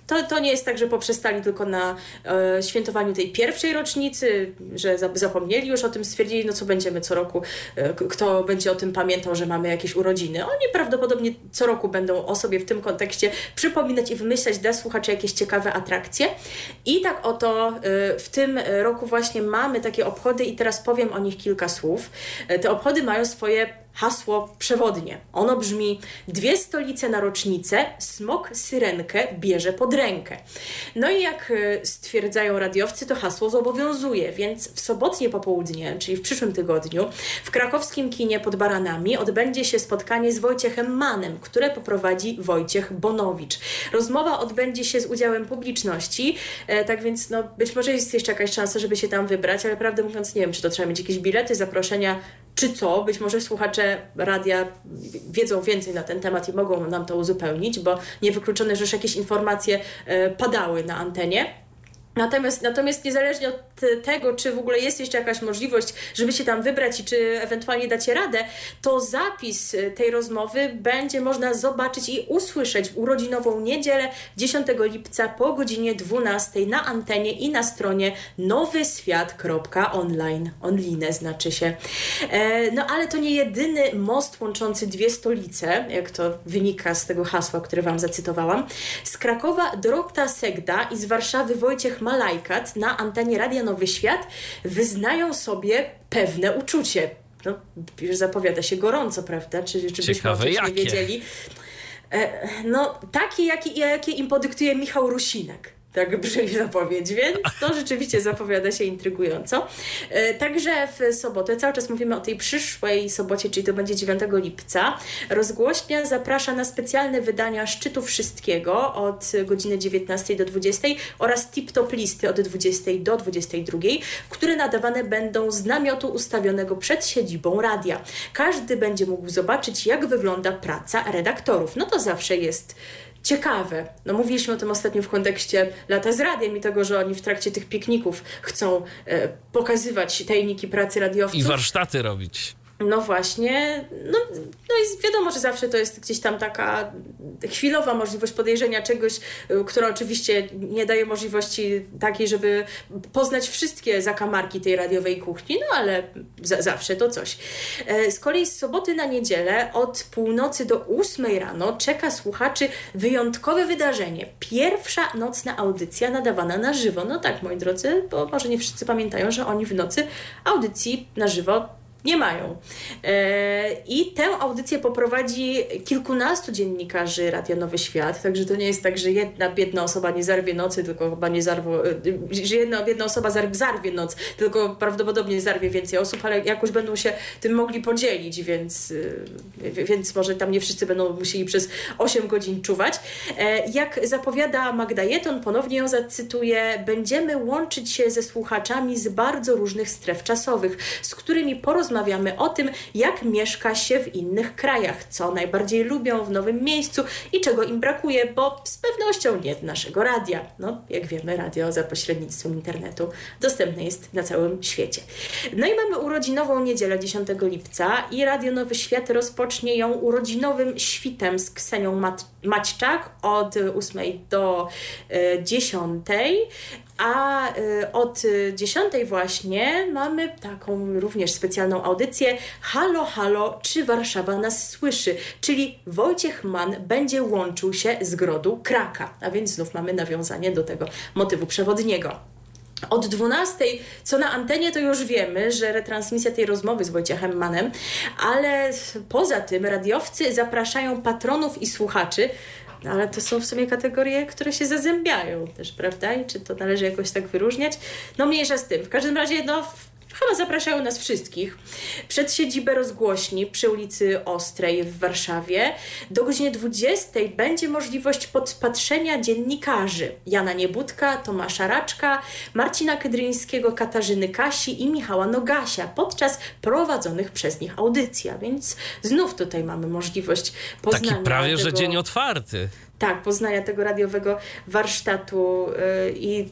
to, to nie jest tak, że poprzestali tylko na e, świętowaniu tej pierwszej rocznicy, że zapomnieli już o tym, stwierdzili, no co będziemy co roku, e, kto będzie o tym pamiętał, że mamy jakieś urodziny. Oni prawdopodobnie co roku będą o sobie w tym kontekście przypominać i wymyślać dla słuchaczy jakieś ciekawe atrakcje. I tak oto e, w tym roku właśnie mamy takie obchody i teraz powiem o nich kilka słów. E, te obchody mają swoje hasło przewodnie. Ono brzmi: Dwie stolice na rocznicę, smok syrenkę bierze pod rękę. No i jak e, stwierdzają radiowcy, to hasło zobowiązuje, więc w sobotnie popołudnie, czyli w przyszłym tygodniu, w krakowskim kinie pod Baranami odbędzie się spotkanie z Wojciechem Manem, które poprowadzi Wojciech Bonowicz. Rozmowa odbędzie się z udziałem publiczności, e, tak więc no, być może jest jeszcze jakaś szansa, żeby się tam wybrać, ale prawdę mówiąc nie wiem, czy to trzeba mieć jakieś bilety, zaproszenia, czy co. Być może słuchacze radia wiedzą więcej na ten temat i mogą nam to uzupełnić, bo niewykluczone, że już jakieś informacje e, padały na antenie. Natomiast, natomiast niezależnie od tego, czy w ogóle jest jeszcze jakaś możliwość, żeby się tam wybrać i czy ewentualnie dacie radę, to zapis y, tej rozmowy będzie można zobaczyć i usłyszeć w urodzinową niedzielę 10 lipca po godzinie 12 na antenie i na stronie nowyswiat.online. Online znaczy się. E, no ale to nie jedyny most łączący dwie stolice, jak to wynika z tego hasła, które Wam zacytowałam. Z Krakowa Dorota Segda i z Warszawy Wojciech Malajkat na antenie Radia Nowy Świat wyznają sobie pewne uczucie. No, już zapowiada się gorąco, prawda? Czy, czy byśmy o nie wiedzieli? E, no, takie, jakie, jakie im podyktuje Michał Rusinek. Tak brzmi zapowiedź, więc to rzeczywiście zapowiada się intrygująco. E, także w sobotę, cały czas mówimy o tej przyszłej sobocie, czyli to będzie 9 lipca, rozgłośnia zaprasza na specjalne wydania Szczytu Wszystkiego od godziny 19 do 20 oraz tip-top listy od 20 do 22, które nadawane będą z namiotu ustawionego przed siedzibą radia. Każdy będzie mógł zobaczyć, jak wygląda praca redaktorów. No to zawsze jest ciekawe. No mówiliśmy o tym ostatnio w kontekście lata z radiem i tego, że oni w trakcie tych pikników chcą e, pokazywać tajniki pracy radiowców. I warsztaty robić. No właśnie, no, no i wiadomo, że zawsze to jest gdzieś tam taka chwilowa możliwość podejrzenia czegoś, y, która oczywiście nie daje możliwości takiej, żeby poznać wszystkie zakamarki tej radiowej kuchni, no ale za, zawsze to coś. E, z kolei z soboty na niedzielę od północy do ósmej rano czeka słuchaczy wyjątkowe wydarzenie. Pierwsza nocna audycja nadawana na żywo. No tak, moi drodzy, bo może nie wszyscy pamiętają, że oni w nocy audycji na żywo nie mają. E, I tę audycję poprowadzi kilkunastu dziennikarzy Radio Nowy Świat, także to nie jest tak, że jedna biedna osoba nie zarwie nocy, tylko chyba nie zarwo, e, że jedna biedna osoba zarwie noc, tylko prawdopodobnie zarwie więcej osób, ale jakoś będą się tym mogli podzielić, więc, e, więc może tam nie wszyscy będą musieli przez 8 godzin czuwać. Jak zapowiada Magda Jeton, ponownie ją zacytuję, będziemy łączyć się ze słuchaczami z bardzo różnych stref czasowych, z którymi porozmawiamy porozmawiamy o tym, jak mieszka się w innych krajach, co najbardziej lubią w nowym miejscu i czego im brakuje, bo z pewnością nie naszego radia. No, jak wiemy, radio za pośrednictwem internetu dostępne jest na całym świecie. No i mamy urodzinową niedzielę 10 lipca i Radio Nowy Świat rozpocznie ją urodzinowym świtem z Ksenią Mat Maćczak od 8 do 10. A y, od 10 właśnie mamy taką również specjalną audycję Halo, halo, czy Warszawa nas słyszy? Czyli Wojciech Mann będzie łączył się z grodu Kraka. A więc znów mamy nawiązanie do tego motywu przewodniego. Od 12, co na antenie, to już wiemy, że retransmisja tej rozmowy z Wojciechem Manem, ale poza tym radiowcy zapraszają patronów i słuchaczy ale to są w sumie kategorie, które się zazębiają też, prawda? I czy to należy jakoś tak wyróżniać? No mniejsza z tym. W każdym razie, no chyba zapraszają nas wszystkich przed siedzibę rozgłośni przy ulicy Ostrej w Warszawie. Do godziny 20 będzie możliwość podpatrzenia dziennikarzy Jana Niebudka, Tomasza Raczka, Marcina Kydryńskiego, Katarzyny Kasi i Michała Nogasia podczas prowadzonych przez nich audycji. A więc znów tutaj mamy możliwość poznania Taki prawie, tego... że dzień otwarty. Tak, poznania tego radiowego warsztatu yy, i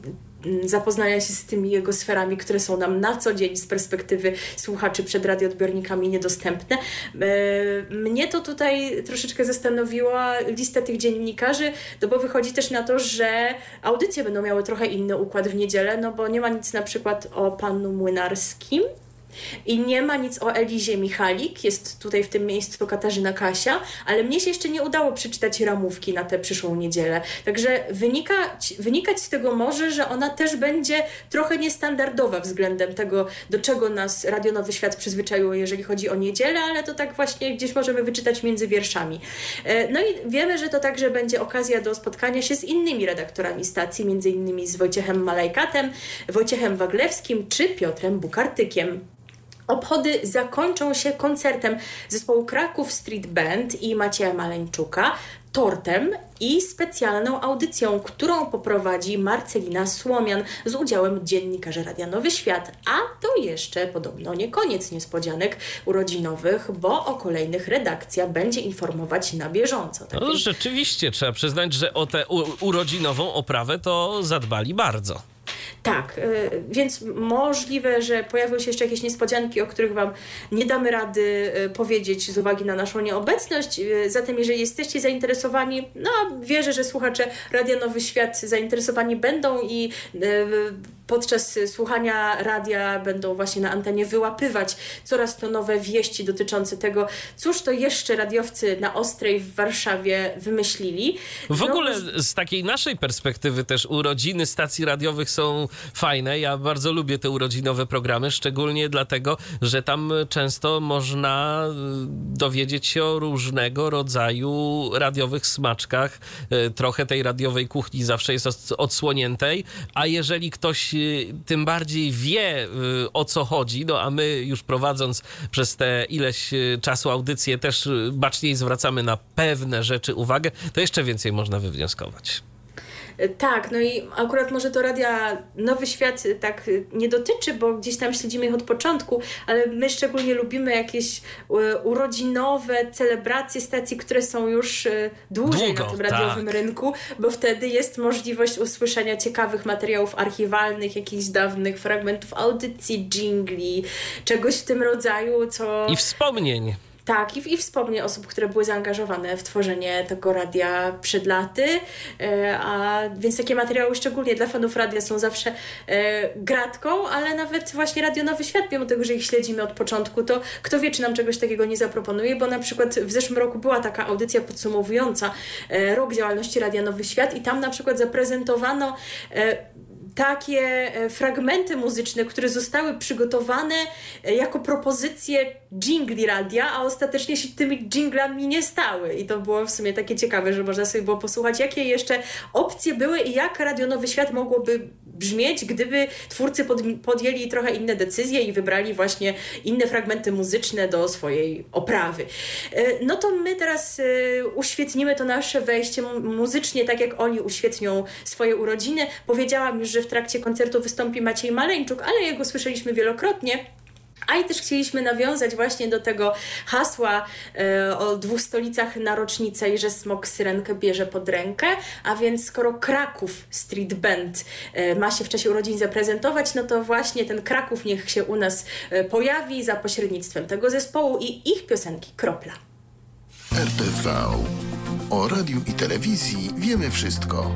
zapoznania się z tymi jego sferami, które są nam na co dzień z perspektywy słuchaczy przed radioodbiornikami niedostępne. E, mnie to tutaj troszeczkę zastanowiła lista tych dziennikarzy, no bo wychodzi też na to, że audycje będą miały trochę inny układ w niedzielę, no bo nie ma nic na przykład o panu Młynarskim, i nie ma nic o Elizie Michalik, jest tutaj w tym miejscu Katarzyna Kasia, ale mnie się jeszcze nie udało przeczytać ramówki na tę przyszłą niedzielę. Także wynikać, wynikać z tego może, że ona też będzie trochę niestandardowa względem tego, do czego nas Radio Nowy Świat przyzwyczaiło, jeżeli chodzi o niedzielę, ale to tak właśnie gdzieś możemy wyczytać między wierszami. E, no i wiemy, że to także będzie okazja do spotkania się z innymi redaktorami stacji, między innymi z Wojciechem Malajkatem, Wojciechem Waglewskim czy Piotrem Bukartykiem. Obchody zakończą się koncertem zespołu Kraków Street Band i Macieja Maleńczuka, tortem i specjalną audycją, którą poprowadzi Marcelina Słomian z udziałem dziennikarzy Radia Nowy Świat. A to jeszcze podobno nie koniec niespodzianek urodzinowych, bo o kolejnych redakcja będzie informować na bieżąco. Tak no rzeczywiście, trzeba przyznać, że o tę urodzinową oprawę to zadbali bardzo. Tak, y, więc możliwe, że pojawią się jeszcze jakieś niespodzianki, o których Wam nie damy rady y, powiedzieć z uwagi na naszą nieobecność. Y, zatem, jeżeli jesteście zainteresowani, no wierzę, że słuchacze Radia Nowy Świat zainteresowani będą i podczas słuchania radia będą właśnie na antenie wyłapywać coraz to nowe wieści dotyczące tego, cóż to jeszcze radiowcy na Ostrej w Warszawie wymyślili. W no, ogóle z takiej naszej perspektywy też urodziny stacji radiowych są fajne. Ja bardzo lubię te urodzinowe programy, szczególnie dlatego, że tam często można y, dowiedzieć się o różnego rodzaju radiowych smaczkach. Y, trochę tej radiowej kuchni zawsze jest odsłoniętej, a jeżeli ktoś y, tym bardziej wie o co chodzi, no a my już prowadząc przez te ileś czasu audycję też baczniej zwracamy na pewne rzeczy uwagę, to jeszcze więcej można wywnioskować. Tak, no i akurat może to radia Nowy Świat tak nie dotyczy, bo gdzieś tam śledzimy ich od początku, ale my szczególnie lubimy jakieś e, urodzinowe celebracje stacji, które są już e, dłużej Długo, na tym radiowym tak. rynku, bo wtedy jest możliwość usłyszenia ciekawych materiałów archiwalnych, jakichś dawnych fragmentów audycji, jingli, czegoś w tym rodzaju, co... I wspomnień. Tak, i, i wspomnień osób, które były zaangażowane w tworzenie tego radia przed laty. E, a więc takie materiały, szczególnie dla fanów radia, są zawsze e, gratką, ale nawet właśnie Radio Nowy Świat, mimo tego, że ich śledzimy od początku, to kto wie, czy nam czegoś takiego nie zaproponuje, bo na przykład w zeszłym roku była taka audycja podsumowująca e, rok działalności Radia Nowy Świat, i tam na przykład zaprezentowano takie e, fragmenty muzyczne, które zostały przygotowane e, jako propozycje jingli radia, a ostatecznie się tymi jinglami nie stały. I to było w sumie takie ciekawe, że można sobie było posłuchać, jakie jeszcze opcje były i jak Radio Nowy Świat mogłoby brzmieć, gdyby twórcy pod, podjęli trochę inne decyzje i wybrali właśnie inne fragmenty muzyczne do swojej oprawy. E, no to my teraz uświetnimy to nasze wejście muzycznie, tak jak oni uświetnią swoje urodziny. Powiedziałam już, że w trakcie koncertu wystąpi Maciej Maleńczuk, ale jego słyszeliśmy wielokrotnie. A i też chcieliśmy nawiązać właśnie do tego hasła e, o dwóch stolicach na rocznicę i że Smok Syrenkę bierze pod rękę, a więc skoro Kraków Street Band e, ma się w czasie urodzin zaprezentować, no to właśnie ten Kraków niech się u nas e, pojawi za pośrednictwem tego zespołu i ich piosenki Kropla. RTV. O radiu i telewizji wiemy wszystko.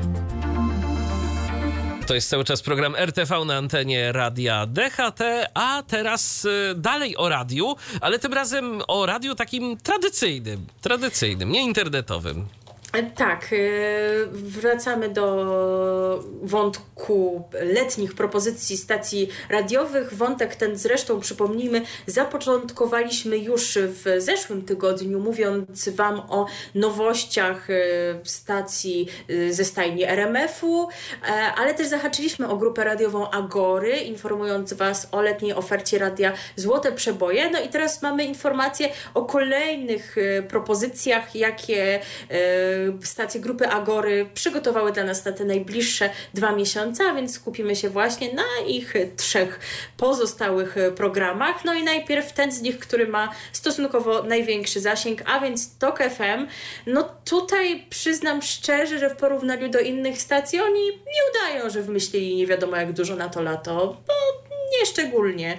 To jest cały czas program RTV na antenie radia DHT, a teraz y, dalej o radiu, ale tym razem o radiu takim tradycyjnym, tradycyjnym, nie internetowym. Tak, y, wracamy do wątku letnich propozycji stacji radiowych. Wątek ten zresztą, przypomnijmy, zapoczątkowaliśmy już w zeszłym tygodniu, mówiąc Wam o nowościach y, stacji ze stajni RMF-u, e, ale też zahaczyliśmy o grupę radiową Agory, informując Was o letniej ofercie radia Złote Przeboje. No i teraz mamy informacje o kolejnych propozycjach, jakie stacje grupy Agory przygotowały dla nas na te najbliższe dwa miesiące, a więc skupimy się właśnie na ich trzech pozostałych programach. No i najpierw ten z nich, który ma stosunkowo największy zasięg, a więc TOK FM. No tutaj przyznam szczerze, że w porównaniu do innych stacji oni nie udają, że wymyślili nie wiadomo jak dużo na to lato, bo nie szczególnie.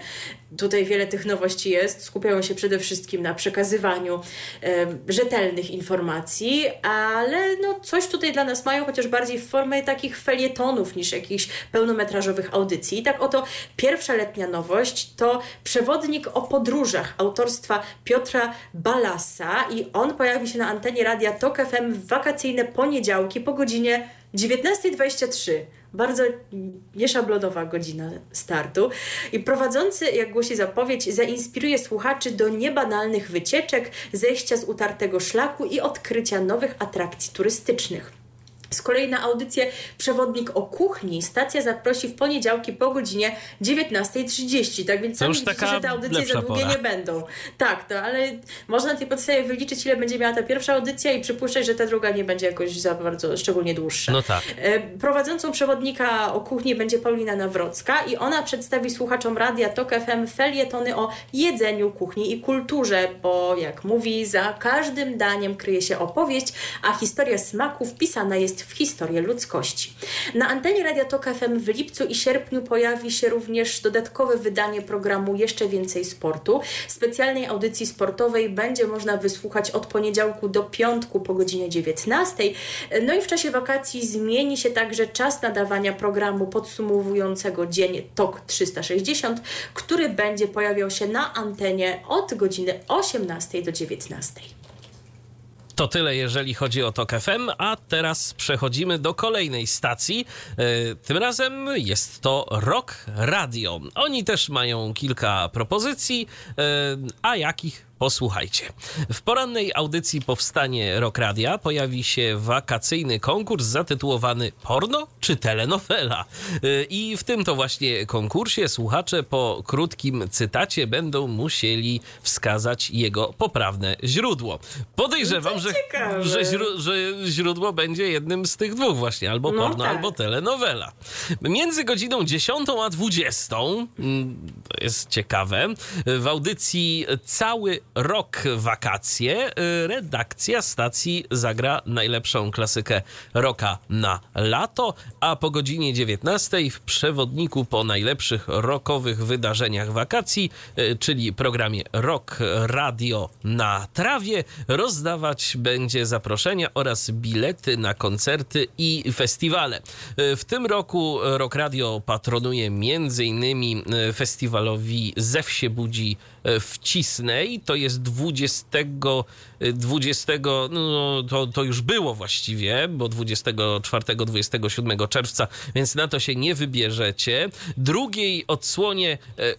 Tutaj wiele tych nowości jest. Skupiają się przede wszystkim na przekazywaniu e, rzetelnych informacji, ale no coś tutaj dla nas mają, chociaż bardziej w formie takich felietonów niż jakichś pełnometrażowych audycji. I tak oto pierwsza letnia nowość to przewodnik o podróżach autorstwa Piotra Balasa i on pojawi się na antenie radia TOK FM w wakacyjne poniedziałki po godzinie 19.23 bardzo nieszablonowa godzina startu. I prowadzący, jak głosi zapowiedź, zainspiruje słuchaczy do niebanalnych wycieczek, zejścia z utartego szlaku i odkrycia nowych atrakcji turystycznych. Z kolei na audycję Przewodnik o kuchni stacja zaprosi w poniedziałki po godzinie 19.30. Tak więc sami widzicie, że te audycje za długie pora. nie będą. Tak, to, ale można na tej podstawie wyliczyć, ile będzie miała ta pierwsza audycja i przypuszczać, że ta druga nie będzie jakoś za bardzo szczególnie dłuższa. No tak. E, prowadzącą przewodnika o kuchni będzie Paulina Nawrocka i ona przedstawi słuchaczom radia TOK FM felietony o jedzeniu, kuchni i kulturze, bo jak mówi, za każdym daniem kryje się opowieść, a historia smaków pisana jest w historii ludzkości. Na antenie Radia Tok FM w lipcu i sierpniu pojawi się również dodatkowe wydanie programu Jeszcze Więcej Sportu. Specjalnej audycji sportowej będzie można wysłuchać od poniedziałku do piątku po godzinie 19. No i w czasie wakacji zmieni się także czas nadawania programu podsumowującego dzień TOK 360, który będzie pojawiał się na antenie od godziny 18 do 19. To tyle, jeżeli chodzi o TOK FM, a teraz przechodzimy do kolejnej stacji. E, tym razem jest to Rock Radio. Oni też mają kilka propozycji, e, a jakich Posłuchajcie. W porannej audycji Powstanie Rock Radia pojawi się wakacyjny konkurs zatytułowany Porno czy telenowela? Y, I w tym to właśnie konkursie słuchacze po krótkim cytacie będą musieli wskazać jego poprawne źródło. Podejrzewam, No że, że, że źródło będzie jednym z tych dwóch właśnie, albo No porno, tak. albo telenowela. Między godziną 10 a 20, mm, to jest ciekawe, w audycji Cały Rok Wakacje y, redakcja stacji zagra najlepszą klasykę rocka na lato, a po godzinie 19 w przewodniku po najlepszych rockowych wydarzeniach wakacji, y, czyli programie Rock Radio na trawie, rozdawać będzie zaproszenia oraz bilety na koncerty i festiwale. Y, W tym roku Rock Radio patronuje m.in. festiwalowi Zew się budzi y, w Cisnej. To jest 20, y, 20 no to, to już było właściwie, bo 24-27 czerwca, więc na to się nie wybierzecie. Drugiej odsłonie y,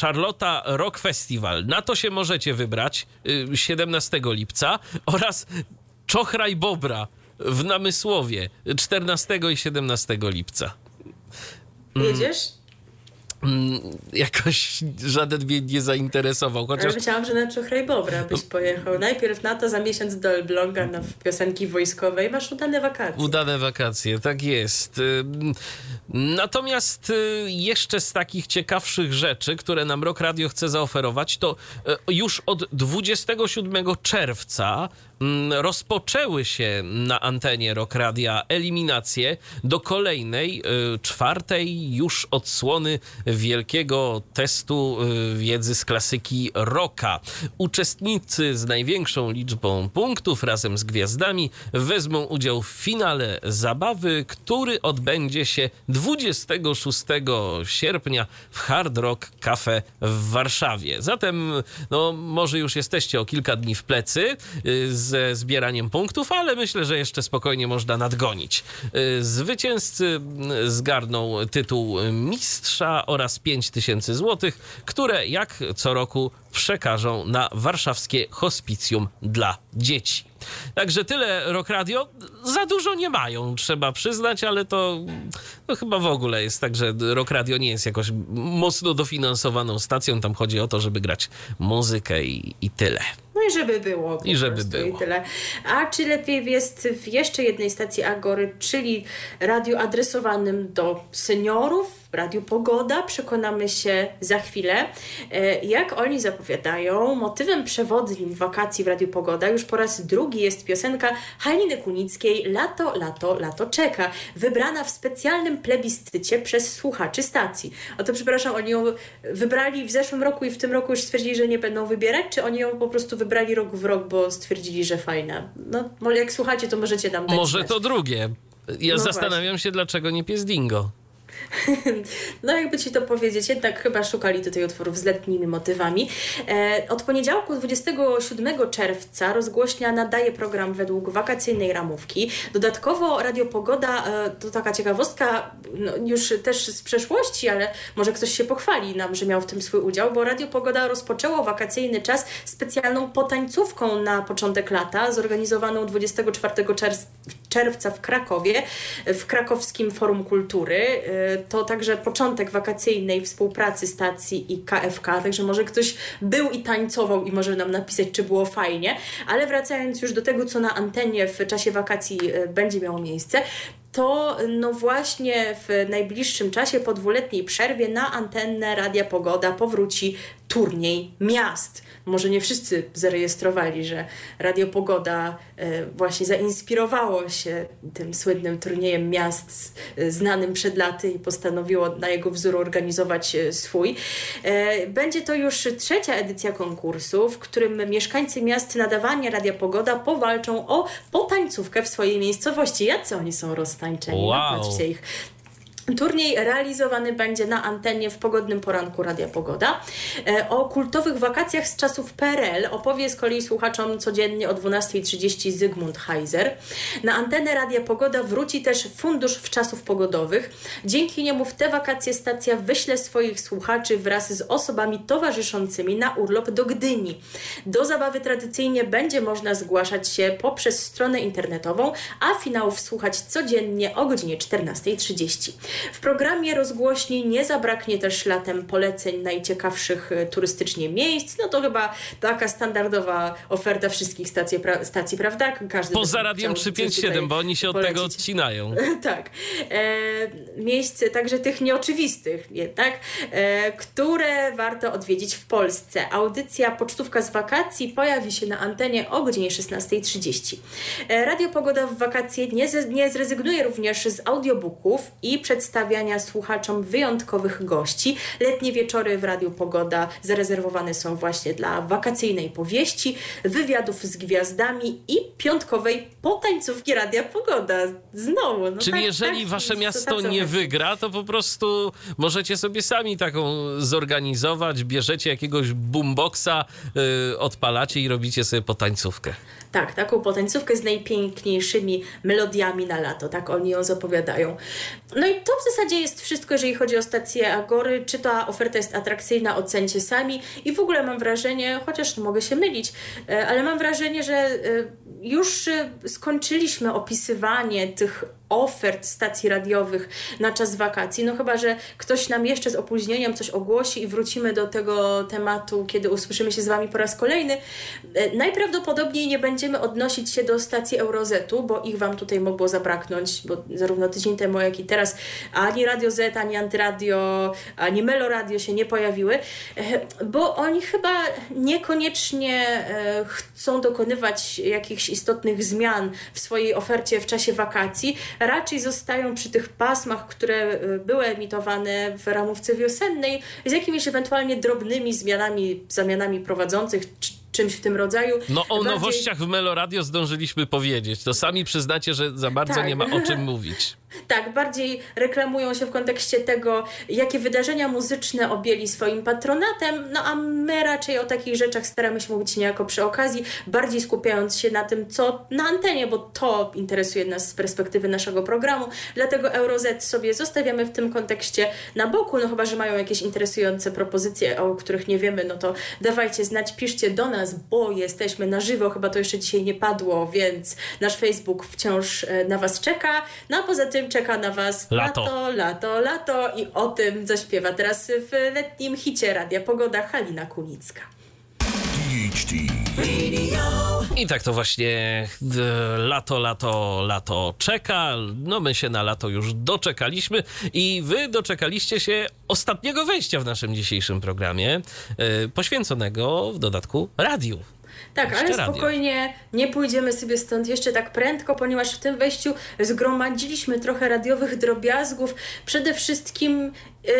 Charlotta Rock Festival. Na to się możecie wybrać y, 17 lipca oraz Czochraj Bobra w Namysłowie 14 i 17 lipca. Jedziesz? Mm, Jakoś żaden mnie nie zainteresował, Ja chociaż myślałam, że na Czochraj Bobra byś pojechał. Najpierw na to, za miesiąc do Elbląga na piosenki wojskowe i masz udane wakacje. Udane wakacje, tak jest. Natomiast y, jeszcze z takich ciekawszych rzeczy, które nam Rock Radio chce zaoferować, to y, już od 27 czerwca rozpoczęły się na antenie Rock Radia eliminacje do kolejnej, y, czwartej już odsłony wielkiego testu y, wiedzy z klasyki rocka. Uczestnicy z największą liczbą punktów razem z gwiazdami wezmą udział w finale zabawy, który odbędzie się 26 sierpnia w Hard Rock Cafe w Warszawie. Zatem, no, może już jesteście o kilka dni w plecy y, ze zbieraniem punktów, ale myślę, że jeszcze spokojnie można nadgonić. Y, Zwycięzcy y, zgarną tytuł mistrza oraz 5000 zł, które jak co roku przekażą na warszawskie hospicjum dla dzieci. Także tyle Rock Radio. Za dużo nie mają, trzeba przyznać, ale to, to chyba w ogóle jest tak, że Rock Radio nie jest jakoś mocno dofinansowaną stacją. Tam chodzi o to, żeby grać muzykę i, i tyle. No i żeby było. I żeby było. I tyle. A czy lepiej jest w jeszcze jednej stacji Agory, czyli radiu adresowanym do seniorów, Radiu Pogoda, przekonamy się za chwilę. E, Jak oni zapowiadają, motywem przewodnim wakacji w Radiu Pogoda już po raz drugi jest piosenka Haliny Kunickiej Lato, lato, lato czeka, wybrana w specjalnym plebiscycie przez słuchaczy stacji. Oto przepraszam, oni ją wybrali w zeszłym roku i w tym roku już stwierdzili, że nie będą wybierać, czy oni ją po prostu wybrali rok w rok, bo stwierdzili, że fajna. No, jak słuchacie, to możecie nam dać Może znać. to drugie. Ja No zastanawiam się, dlaczego nie pies dingo. [laughs] No jakby ci to powiedzieć, jednak chyba szukali tutaj utworów z letnimi motywami. E, od poniedziałku 27 czerwca rozgłośnia nadaje program według wakacyjnej ramówki. Dodatkowo Radio Pogoda, e, to taka ciekawostka, no, już też z przeszłości, ale może ktoś się pochwali nam, że miał w tym swój udział, bo Radio Pogoda rozpoczęło wakacyjny czas specjalną potańcówką na początek lata, zorganizowaną 24 czerw- czerwca w Krakowie, w krakowskim Forum Kultury. E, To także początek wakacyjnej współpracy stacji i KFK, także może ktoś był i tańcował i może nam napisać, czy było fajnie. Ale wracając już do tego, co na antenie w czasie wakacji e, będzie miało miejsce, to no właśnie w najbliższym czasie, po dwuletniej przerwie, na antennę Radia Pogoda powróci turniej miast. Może nie wszyscy zarejestrowali, że Radio Pogoda e, właśnie zainspirowało się tym słynnym turniejem miast e, znanym przed laty i postanowiło na jego wzór organizować e, swój. Będzie to już trzecia edycja konkursu, w którym mieszkańcy miast nadawania Radia Pogoda powalczą o potańcówkę w swojej miejscowości. Jacy oni są roztańczeni? Wow. Patrzcie ich Turniej realizowany będzie na antenie w pogodnym poranku Radia Pogoda. E, o kultowych wakacjach z czasów PRL opowie z kolei słuchaczom codziennie o 12.30 Zygmunt Heiser. Na antenę Radia Pogoda wróci też Fundusz w czasów pogodowych. Dzięki niemu w te wakacje stacja wyśle swoich słuchaczy wraz z osobami towarzyszącymi na urlop do Gdyni. Do zabawy tradycyjnie będzie można zgłaszać się poprzez stronę internetową, a finałów słuchać codziennie o godzinie 14.30. W programie rozgłośni nie zabraknie też latem poleceń najciekawszych e, turystycznie miejsc. No to chyba taka standardowa oferta wszystkich stacji, pra stacji prawda? Każdy Poza radiem 357, bo oni się od polecić. tego odcinają. [laughs] tak. E, miejsc także tych nieoczywistych jednak, e, które warto odwiedzić w Polsce. Audycja Pocztówka z wakacji pojawi się na antenie o godzinie 16.30. E, Radio Pogoda w wakacje nie, nie zrezygnuje również z audiobooków i przed przedstawiania słuchaczom wyjątkowych gości. Letnie wieczory w Radiu Pogoda zarezerwowane są właśnie dla wakacyjnej powieści, wywiadów z gwiazdami i piątkowej potańcówki Radia Pogoda. Znowu. No Czyli tak, jeżeli tak, wasze miasto nie wygra, to po prostu możecie sobie sami taką zorganizować, bierzecie jakiegoś boomboxa, yy, odpalacie i robicie sobie potańcówkę. Tak, taką potańcówkę z najpiękniejszymi melodiami na lato, tak oni ją zapowiadają. No i to w zasadzie jest wszystko, jeżeli chodzi o stację Agory. Czy ta oferta jest atrakcyjna, ocencie sami. I w ogóle mam wrażenie, chociaż mogę się mylić, e, ale mam wrażenie, że e, już e, skończyliśmy opisywanie tych ofert stacji radiowych na czas wakacji. No chyba, że ktoś nam jeszcze z opóźnieniem coś ogłosi i wrócimy do tego tematu, kiedy usłyszymy się z Wami po raz kolejny. E, najprawdopodobniej nie będziemy odnosić się do stacji Eurozetu, bo ich Wam tutaj mogło zabraknąć, bo zarówno tydzień temu, jak i teraz ani Radio Z, ani Antyradio, ani Meloradio się nie pojawiły, e, bo oni chyba niekoniecznie e, chcą dokonywać jakichś istotnych zmian w swojej ofercie w czasie wakacji, raczej zostają przy tych pasmach, które e, były emitowane w ramówce wiosennej, z jakimiś ewentualnie drobnymi zmianami, zamianami prowadzących, czymś w tym rodzaju. No o Bardziej... nowościach w Meloradio zdążyliśmy powiedzieć. To sami przyznacie, że za bardzo tak. nie ma o czym [laughs] mówić. Tak, bardziej reklamują się w kontekście tego, jakie wydarzenia muzyczne objęli swoim patronatem, no a my raczej o takich rzeczach staramy się mówić niejako przy okazji, bardziej skupiając się na tym, co na antenie, bo to interesuje nas z perspektywy naszego programu. Dlatego Euroz sobie zostawiamy w tym kontekście na boku, no chyba, że mają jakieś interesujące propozycje, o których nie wiemy, no to dawajcie znać, piszcie do nas, bo jesteśmy na żywo, chyba to jeszcze dzisiaj nie padło, więc nasz Facebook wciąż e, na Was czeka. No a poza tym czeka na Was lato, lato, lato, lato i o tym zaśpiewa teraz w letnim hicie Radia Pogoda Halina Kunicka. I tak to właśnie lato, lato, lato czeka. No my się na lato już doczekaliśmy i wy doczekaliście się ostatniego wejścia w naszym dzisiejszym programie, yy, poświęconego w dodatku radiu. Tak, ale spokojnie nie pójdziemy sobie stąd jeszcze tak prędko, ponieważ w tym wejściu zgromadziliśmy trochę radiowych drobiazgów, przede wszystkim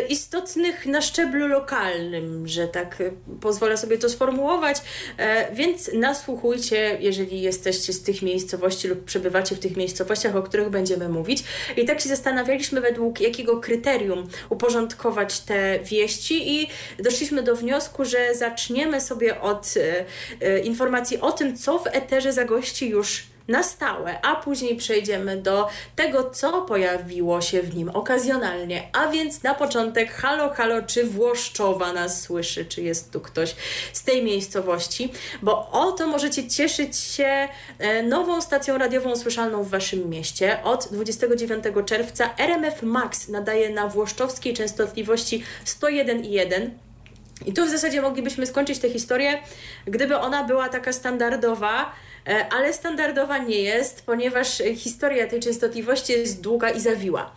istotnych na szczeblu lokalnym, że tak e, pozwolę sobie to sformułować, e, więc nasłuchujcie, jeżeli jesteście z tych miejscowości lub przebywacie w tych miejscowościach, o których będziemy mówić. I tak się zastanawialiśmy, według jakiego kryterium uporządkować te wieści i doszliśmy do wniosku, że zaczniemy sobie od informacji o tym, co w eterze zagości już na stałe, a później przejdziemy do tego, co pojawiło się w nim okazjonalnie. A więc na początek, halo, halo, czy Włoszczowa nas słyszy, czy jest tu ktoś z tej miejscowości, bo oto możecie cieszyć się e, nową stacją radiową słyszalną w Waszym mieście. Od 29 czerwca RMF Max nadaje na włoszczowskiej częstotliwości 101,1 i tu w zasadzie moglibyśmy skończyć tę historię, gdyby ona była taka standardowa, ale standardowa nie jest, ponieważ historia tej częstotliwości jest długa i zawiła.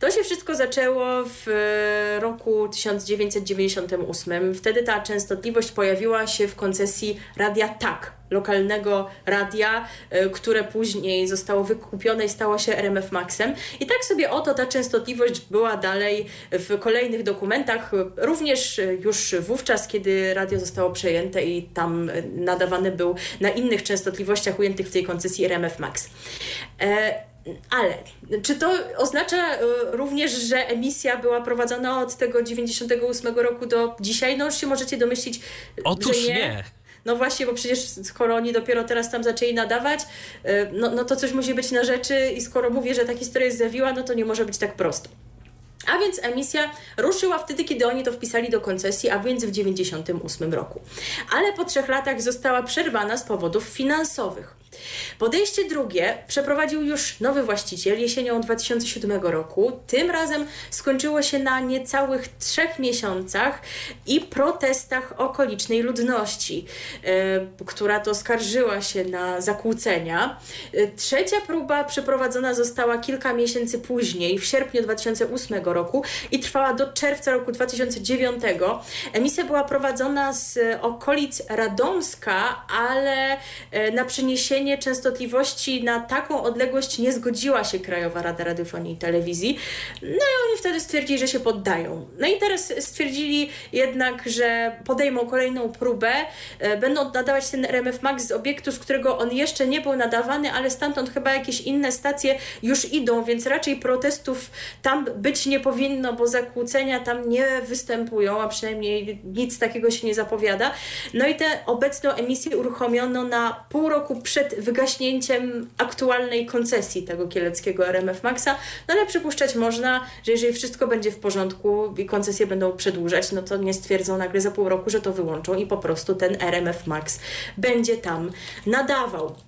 To się wszystko zaczęło w e, roku 1998. Wtedy ta częstotliwość pojawiła się w koncesji Radia Tak, lokalnego radia, e, które później zostało wykupione i stało się RMF Maxem. I tak sobie oto ta częstotliwość była dalej w kolejnych dokumentach, również już wówczas, kiedy radio zostało przejęte i tam nadawany był na innych częstotliwościach ujętych w tej koncesji RMF Max. E, ale czy to oznacza e, również, że emisja była prowadzona od tego 98 roku do dzisiaj? No już się możecie domyślić, Otóż że nie. nie. No właśnie, bo przecież skoro oni dopiero teraz tam zaczęli nadawać, e, no, no to coś musi być na rzeczy i skoro mówię, że ta historia jest zawiła, no to nie może być tak prosto. A więc emisja ruszyła wtedy, kiedy oni to wpisali do koncesji, a więc w 1998 roku. Ale po trzech latach została przerwana z powodów finansowych. Podejście drugie przeprowadził już nowy właściciel jesienią 2007 roku. Tym razem skończyło się na niecałych trzech miesiącach i protestach okolicznej ludności, yy, która to skarżyła się na zakłócenia. Yy, trzecia próba przeprowadzona została kilka miesięcy później, w sierpniu 2008 roku i trwała do czerwca roku 2009. Emisja była prowadzona z okolic Radomska, ale yy, na przeniesienie częstotliwości na taką odległość nie zgodziła się Krajowa Rada Radiofonii i Telewizji. No i oni wtedy stwierdzili, że się poddają. No i teraz stwierdzili jednak, że podejmą kolejną próbę, e, będą nadawać ten RMF Max z obiektu, z którego on jeszcze nie był nadawany, ale stamtąd chyba jakieś inne stacje już idą, więc raczej protestów tam być nie powinno, bo zakłócenia tam nie występują, a przynajmniej nic takiego się nie zapowiada. No i tę obecną emisję uruchomiono na pół roku przed wygaśnięciem aktualnej koncesji tego kieleckiego RMF Maxa, no ale przypuszczać można, że jeżeli wszystko będzie w porządku i koncesje będą przedłużać, no to nie stwierdzą nagle za pół roku, że to wyłączą i po prostu ten RMF Max będzie tam nadawał.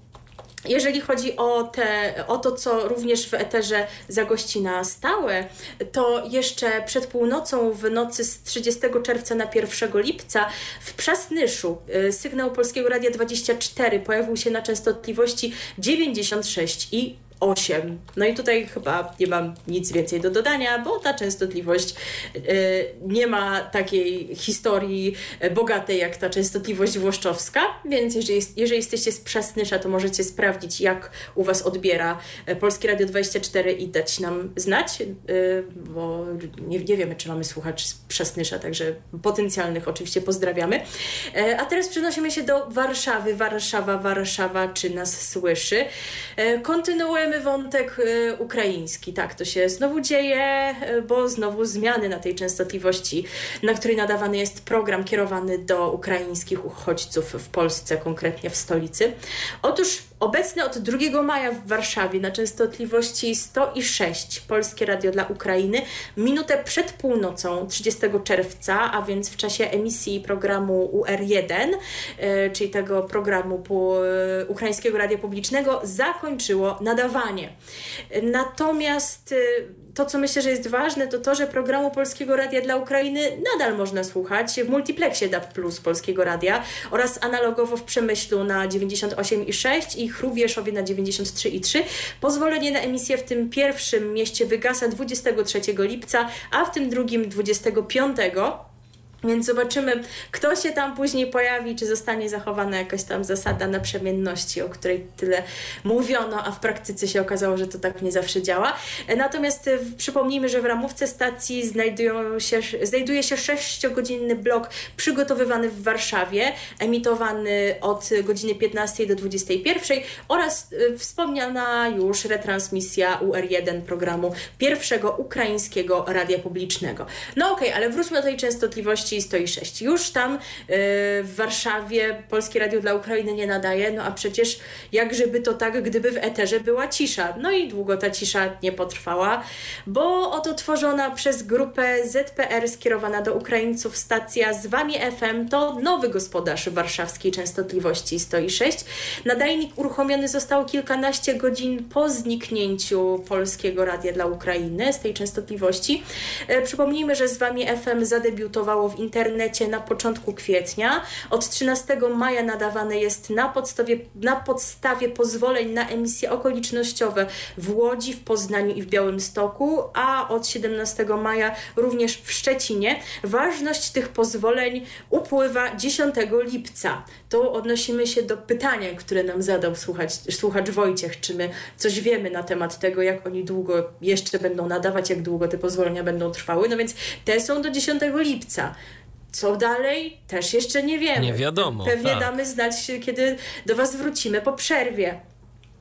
Jeżeli chodzi o, te, o to, co również w eterze zagości na stałe, to jeszcze przed północą w nocy z 30 czerwca na 1 lipca w Przasnyszu y, sygnał Polskiego Radia 24 pojawił się na częstotliwości 96 i 8. No i tutaj chyba nie mam nic więcej do dodania, bo ta częstotliwość y, nie ma takiej historii bogatej jak ta częstotliwość włoszczowska, więc jeżeli, jeżeli jesteście z Przasnysza, to możecie sprawdzić, jak u Was odbiera e, Polskie Radio 24 i dać nam znać, bo nie, nie wiemy, czy mamy słuchaczy z Przasnysza, także potencjalnych oczywiście pozdrawiamy. E, a teraz przenosimy się do Warszawy. Warszawa, Warszawa, czy nas słyszy? E, kontynuujemy wątek y, ukraiński. Tak, to się znowu dzieje, y, bo znowu zmiany na tej częstotliwości, na której nadawany jest program kierowany do ukraińskich uchodźców w Polsce, konkretnie w stolicy. Otóż Obecne od 2 maja w Warszawie na częstotliwości 106 Polskie Radio dla Ukrainy, minutę przed północą 30 czerwca, a więc w czasie emisji programu UR1, e, czyli tego programu Ukraińskiego Radia Publicznego, zakończyło nadawanie. Natomiast e, to, co myślę, że jest ważne, to to, że programu Polskiego Radia dla Ukrainy nadal można słuchać w multiplexie DAB Plus Polskiego Radia oraz analogowo w Przemyślu na 98,6 i Chrubieszowie na 93,3. Pozwolenie na emisję w tym pierwszym mieście wygasa 23 lipca, a w tym drugim 25. Więc zobaczymy, kto się tam później pojawi, czy zostanie zachowana jakaś tam zasada naprzemienności, o której tyle mówiono, a w praktyce się okazało, że to tak nie zawsze działa. Natomiast e, przypomnijmy, że w ramówce stacji się, znajduje się 6-godzinny blok przygotowywany w Warszawie, emitowany od godziny 15 do 21 oraz e, wspomniana już retransmisja UR1 programu pierwszego ukraińskiego radia publicznego. No okej, okay, ale wróćmy do tej częstotliwości i 106. Już tam yy, w Warszawie Polskie Radio dla Ukrainy nie nadaje, no a przecież jak żeby to tak, gdyby w eterze była cisza. No i długo ta cisza nie potrwała, bo oto tworzona przez grupę ZPR skierowana do Ukraińców stacja z Wami FM to nowy gospodarz warszawskiej częstotliwości 106. Nadajnik uruchomiony został kilkanaście godzin po zniknięciu Polskiego Radia dla Ukrainy z tej częstotliwości. E, przypomnijmy, że z Wami FM zadebiutowało w internecie na początku kwietnia. Od 13 maja nadawane jest na podstawie, na podstawie pozwoleń na emisje okolicznościowe w Łodzi, w Poznaniu i w Białymstoku, a od 17 maja również w Szczecinie. Ważność tych pozwoleń upływa 10 lipca. Tu odnosimy się do pytania, które nam zadał słuchacz, słuchacz Wojciech, czy my coś wiemy na temat tego, jak oni długo jeszcze będą nadawać, jak długo te pozwolenia będą trwały. No więc te są do 10 lipca. Co dalej? Też jeszcze nie wiemy. Nie wiadomo. Pewnie tak. damy znać, kiedy do Was wrócimy po przerwie.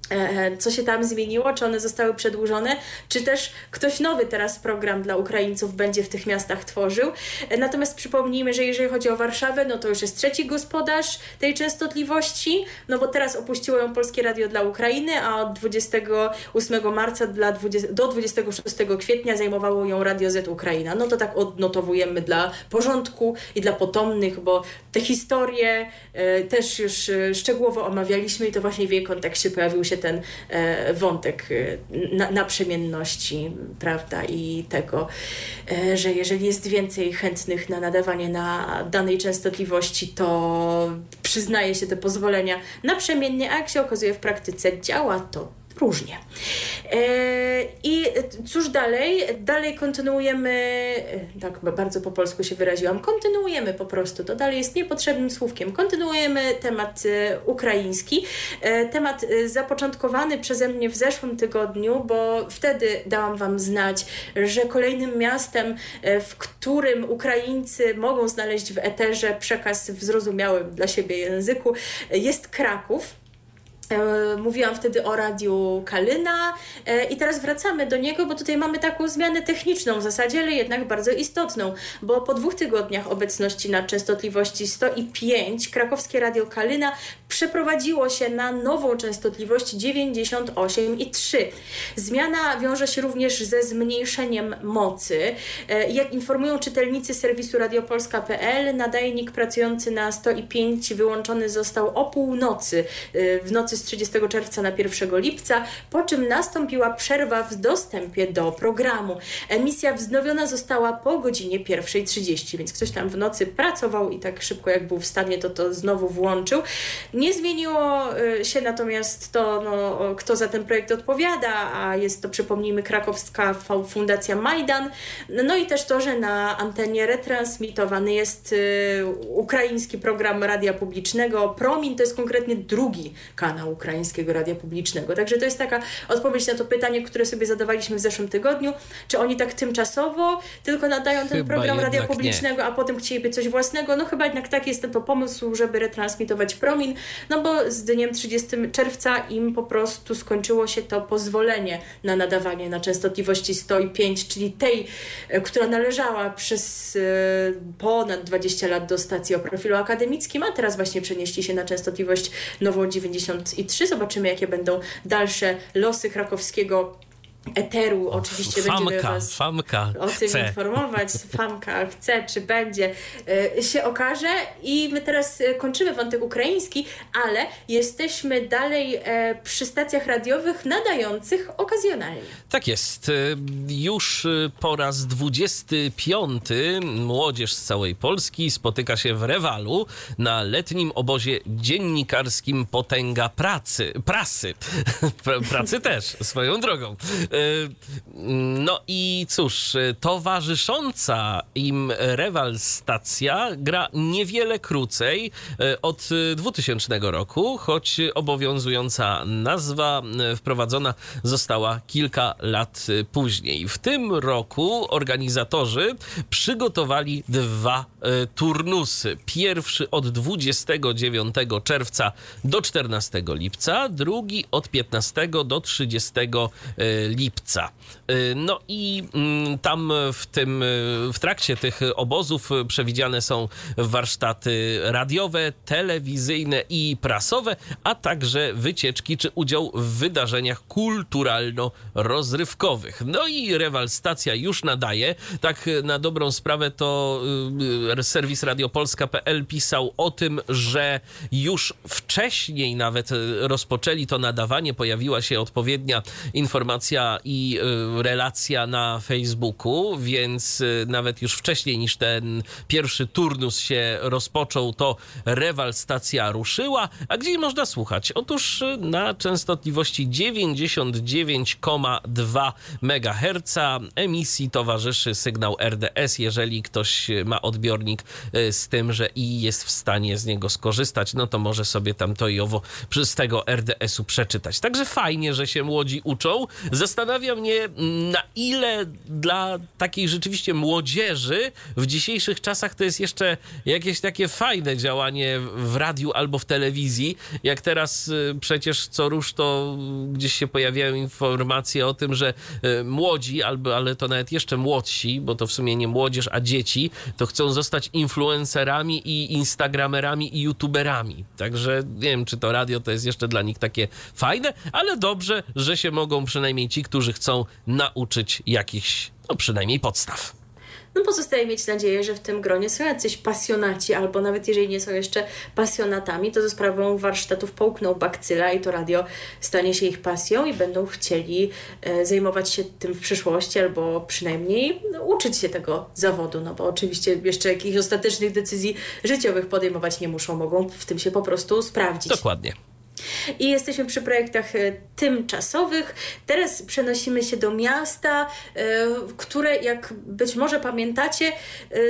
E, co się tam zmieniło, czy one zostały przedłużone, czy też ktoś nowy teraz program dla Ukraińców będzie w tych miastach tworzył. E, natomiast przypomnijmy, że jeżeli chodzi o Warszawę, no to już jest trzeci gospodarz tej częstotliwości, no bo teraz opuściło ją Polskie Radio dla Ukrainy, a od 28 marca dla 20, do 26 kwietnia zajmowało ją Radio Z Ukraina. No to tak odnotowujemy dla porządku i dla potomnych, bo te historie e, też już e, szczegółowo omawialiśmy i to właśnie w jej kontekście pojawił się ten e, wątek e, na, naprzemienności, prawda, i tego, e, że jeżeli jest więcej chętnych na nadawanie na danej częstotliwości, to przyznaje się te pozwolenia. Naprzemiennie, a jak się okazuje w praktyce działa to różnie. E, I cóż dalej? Dalej kontynuujemy, e, tak bardzo po polsku się wyraziłam, kontynuujemy po prostu, to dalej jest niepotrzebnym słówkiem. Kontynuujemy temat e, ukraiński, temat zapoczątkowany przeze mnie w zeszłym tygodniu, bo wtedy dałam Wam znać, że kolejnym miastem, w którym Ukraińcy mogą znaleźć w eterze przekaz w zrozumiałym dla siebie języku, jest Kraków. E, mówiłam wtedy o radiu Kalyna e, i teraz wracamy do niego, bo tutaj mamy taką zmianę techniczną w zasadzie, ale jednak bardzo istotną, bo po dwóch tygodniach obecności na częstotliwości 105 krakowskie radio Kalyna przeprowadziło się na nową częstotliwość 98,3. Zmiana wiąże się również ze zmniejszeniem mocy. E, jak informują czytelnicy serwisu radiopolska.pl, nadajnik pracujący na 105 wyłączony został o północy w nocy z 30 czerwca na 1 lipca, po czym nastąpiła przerwa w dostępie do programu. Emisja wznowiona została po godzinie 1.30, więc ktoś tam w nocy pracował i tak szybko jak był w stanie, to to znowu włączył. Nie zmieniło y, się natomiast to, no, kto za ten projekt odpowiada, a jest to, przypomnijmy, krakowska Fundacja Majdan. No i też to, że na antenie retransmitowany jest y, ukraiński program radia publicznego. Promin to jest konkretnie drugi kanał Ukraińskiego Radia Publicznego. Także to jest taka odpowiedź na to pytanie, które sobie zadawaliśmy w zeszłym tygodniu. Czy oni tak tymczasowo tylko nadają ten Chyba program Radia Publicznego, a potem chcieliby coś własnego? No chyba jednak tak jest to pomysł, żeby retransmitować Promin, no bo z dniem 30 czerwca im po prostu skończyło się to pozwolenie na nadawanie na częstotliwości 105, czyli tej, e, która należała przez e, ponad 20 lat do stacji o profilu akademickim, a teraz właśnie przenieśli się na częstotliwość nową 90 i trzy. Zobaczymy, jakie będą dalsze losy krakowskiego eteru. Oczywiście famka, będziemy Was famka o tym chce. informować. Famka chce, czy będzie, e, się okaże. I my teraz e, kończymy wątek ukraiński, ale jesteśmy dalej e, przy stacjach radiowych nadających okazjonalnie. Tak jest. Już po raz 25 młodzież z całej Polski spotyka się w Rewalu na letnim obozie dziennikarskim Potęga Pracy. Prasy. [laughs] Pr- Pracy też, swoją drogą. Y, No i cóż, towarzysząca im Rewal stacja gra niewiele krócej y, od y, 2000 roku, choć obowiązująca nazwa y, wprowadzona została kilka lat później. W tym roku organizatorzy przygotowali dwa turnusy. Pierwszy od 29 czerwca do 14 lipca, drugi od 15 do 30 y, lipca. Y, No i mm, tam w tym, y, w trakcie tych obozów przewidziane są warsztaty radiowe, telewizyjne i prasowe, a także wycieczki czy udział w wydarzeniach kulturalno-rozrywkowych. No i Rewal Stacja już nadaje. Tak na dobrą sprawę to y, serwis radiopolska.pl pisał o tym, że już wcześniej nawet rozpoczęli to nadawanie, pojawiła się odpowiednia informacja i y, relacja na Facebooku, więc y, nawet już wcześniej niż ten pierwszy turnus się rozpoczął, to rewal stacja ruszyła. A gdzie można słuchać? Otóż y, na częstotliwości 99,2 MHz emisji towarzyszy sygnał RDS, jeżeli ktoś ma odbiornik z tym, że i jest w stanie z niego skorzystać, no to może sobie tam to i owo z tego RDS-u przeczytać. Także fajnie, że się młodzi uczą. Zastanawia mnie, mm, na ile dla takiej rzeczywiście młodzieży w dzisiejszych czasach to jest jeszcze jakieś takie fajne działanie w radiu albo w telewizji. Jak teraz y, przecież co rusz to gdzieś się pojawiają informacje o tym, że y, młodzi, albo, ale to nawet jeszcze młodsi, bo to w sumie nie młodzież, a dzieci, to chcą zostać influencerami i instagramerami i youtuberami. Także nie wiem, czy to radio to jest jeszcze dla nich takie fajne, ale dobrze, że się mogą przynajmniej ci, którzy chcą nauczyć jakichś, no przynajmniej podstaw. No pozostaje mieć nadzieję, że w tym gronie są jacyś pasjonaci, albo nawet jeżeli nie są jeszcze pasjonatami, to ze sprawą warsztatów połkną bakcyla i to radio stanie się ich pasją i będą chcieli e, zajmować się tym w przyszłości, albo przynajmniej no, uczyć się tego zawodu, no bo oczywiście jeszcze jakichś ostatecznych decyzji życiowych podejmować nie muszą, mogą w tym się po prostu sprawdzić. Dokładnie. I jesteśmy przy projektach e, tymczasowych. Teraz przenosimy się do miasta, e, które, jak być może pamiętacie, e,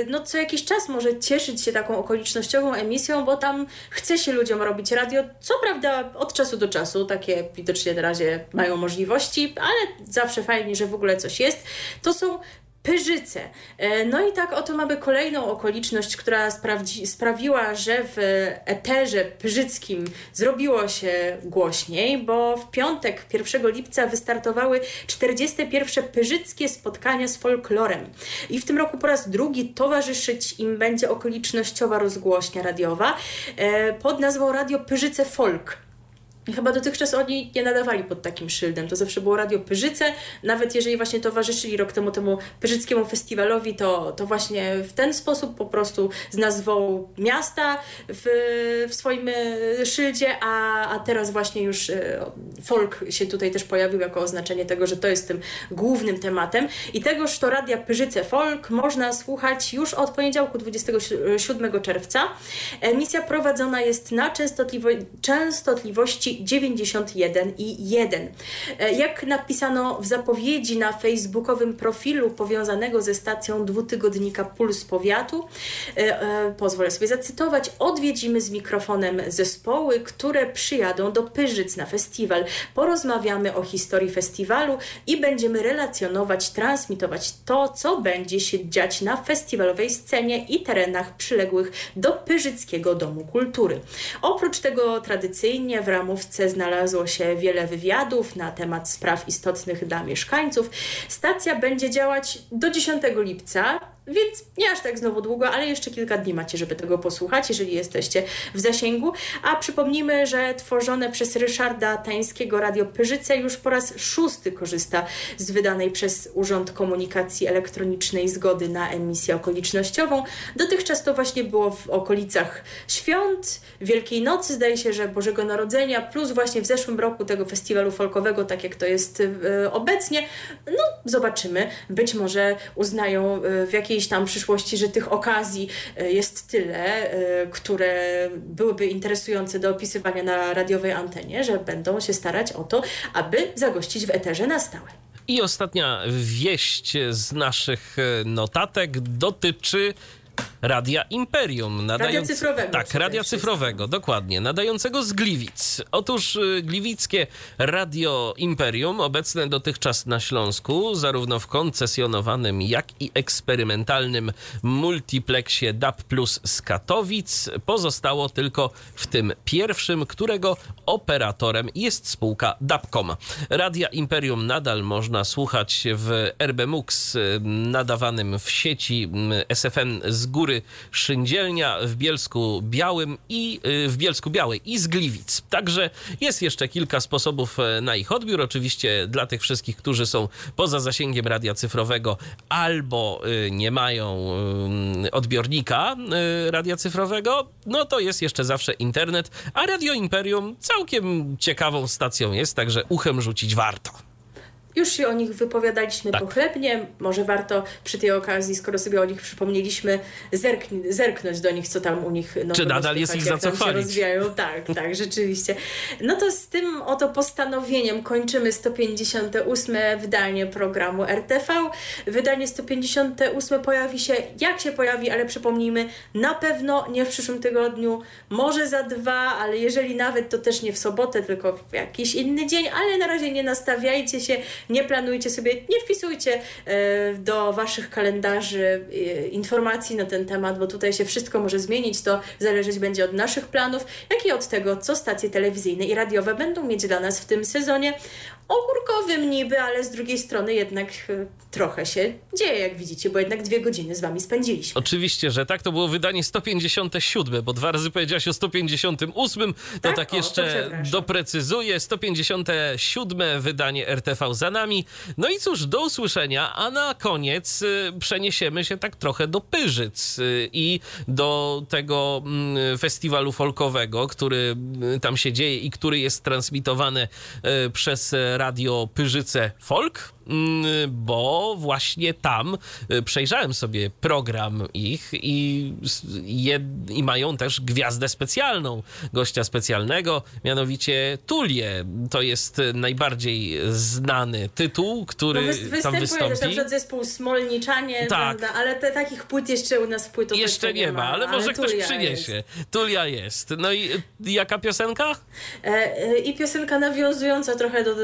no co jakiś czas może cieszyć się taką okolicznościową emisją, bo tam chce się ludziom robić radio. Co prawda od czasu do czasu, takie widocznie na razie mają możliwości, ale zawsze fajnie, że w ogóle coś jest. To są Pyrzyce. E, no i tak oto mamy kolejną okoliczność, która sprawdzi, sprawiła, że w eterze pyrzyckim zrobiło się głośniej, bo w piątek 1 lipca wystartowały 41. pyrzyckie spotkania z folklorem. I w tym roku po raz drugi towarzyszyć im będzie okolicznościowa rozgłośnia radiowa e, pod nazwą Radio Pyrzyce Folk. I chyba dotychczas oni nie nadawali pod takim szyldem. To zawsze było Radio Pyrzyce. Nawet jeżeli właśnie towarzyszyli rok temu temu Pyrzyckiemu Festiwalowi, to, to właśnie w ten sposób po prostu z nazwą miasta w, w swoim e, szyldzie, a, a teraz właśnie już e, folk się tutaj też pojawił jako oznaczenie tego, że to jest tym głównym tematem. I tegoż to Radia Pyrzyce Folk można słuchać już od poniedziałku 27 czerwca. Emisja prowadzona jest na częstotliwo częstotliwości 91 i 1. E, jak napisano w zapowiedzi na facebookowym profilu powiązanego ze stacją dwutygodnika Puls Powiatu, e, e, pozwolę sobie zacytować, odwiedzimy z mikrofonem zespoły, które przyjadą do Pyrzyc na festiwal. Porozmawiamy o historii festiwalu i będziemy relacjonować, transmitować to, co będzie się dziać na festiwalowej scenie i terenach przyległych do Pyrzyckiego Domu Kultury. Oprócz tego tradycyjnie w ramówce znalazło się wiele wywiadów na temat spraw istotnych dla mieszkańców. Stacja będzie działać do 10 lipca więc nie aż tak znowu długo, ale jeszcze kilka dni macie, żeby tego posłuchać, jeżeli jesteście w zasięgu. A przypomnijmy, że tworzone przez Ryszarda Tańskiego Radio Pyrzyce już po raz szósty korzysta z wydanej przez Urząd Komunikacji Elektronicznej zgody na emisję okolicznościową. Dotychczas to właśnie było w okolicach świąt, Wielkiej Nocy, zdaje się, że Bożego Narodzenia, plus właśnie w zeszłym roku tego festiwalu folkowego, tak jak to jest e, obecnie. No, zobaczymy. Być może uznają e, w jakiejś tam przyszłości, że tych okazji e, jest tyle, które byłyby interesujące do opisywania na radiowej antenie, że będą się starać o to, aby zagościć w eterze na stałe. I ostatnia wieść z naszych notatek dotyczy Radia Imperium. Nadając... Radia cyfrowego. Tak, radia cyfrowego, dokładnie. Nadającego z Gliwic. Otóż y, gliwickie Radio Imperium, obecne dotychczas na Śląsku, zarówno w koncesjonowanym, jak i eksperymentalnym multiplexie DAB Plus z Katowic, pozostało tylko w tym pierwszym, którego operatorem jest spółka DABCOM. Radia Imperium nadal można słuchać w RBMUX y, nadawanym w sieci y, SFN z góry Szyndzielnia, w Bielsku Białym i y, w Bielsku Białej i z Gliwic. Także jest jeszcze kilka sposobów e, na ich odbiór. Oczywiście dla tych wszystkich, którzy są poza zasięgiem radia cyfrowego albo y, nie mają y, odbiornika radia cyfrowego, no to jest jeszcze zawsze internet, a Radio Imperium całkiem ciekawą stacją jest, także uchem rzucić warto. Już się o nich wypowiadaliśmy Tak. pochlebnie. Może warto przy tej okazji, skoro sobie o nich przypomnieliśmy, zerkn- zerknąć do nich, co tam u nich nowego Czy nadal jest ich za co chwalić. Tak, [laughs] tak, rzeczywiście. No to z tym oto postanowieniem kończymy 158 wydanie programu RTV. Wydanie 158 pojawi się, jak się pojawi, ale przypomnijmy, na pewno nie w przyszłym tygodniu, może za dwa, ale jeżeli nawet, to też nie w sobotę, tylko w jakiś inny dzień, ale na razie nie nastawiajcie się, nie planujcie sobie, nie wpisujcie e, do waszych kalendarzy e, informacji na ten temat, bo tutaj się wszystko może zmienić, to zależeć będzie od naszych planów, jak i od tego, co stacje telewizyjne i radiowe będą mieć dla nas w tym sezonie. Ogórkowym niby, ale z drugiej strony jednak e, trochę się dzieje, jak widzicie, bo jednak dwie godziny z wami spędziliśmy. Oczywiście, że tak. To było wydanie 157, bo dwa razy powiedziałaś o 158. To Tak? tak, O, to jeszcze przepraszam. doprecyzuję. 157 wydanie RTV za nami. No i cóż, do usłyszenia, a na koniec y, przeniesiemy się tak trochę do Pyrzyc y, i do tego mm, festiwalu folkowego, który y, tam się dzieje i który jest transmitowany przez radio Pyrzyce Folk. Mm, bo właśnie tam y, przejrzałem sobie program ich i, jed, i mają też gwiazdę specjalną, gościa specjalnego, mianowicie Tulię. To jest y, najbardziej znany tytuł, który No, wys- tam występuje też na wystąpi. przykład zespół Smolniczanie, Tak. prawda? ale te, takich płyt jeszcze u nas płytotece Jeszcze nie ma, ale może ktoś przyniesie. jest. Tulia jest. No i y, jaka piosenka? E, e, I piosenka nawiązująca trochę do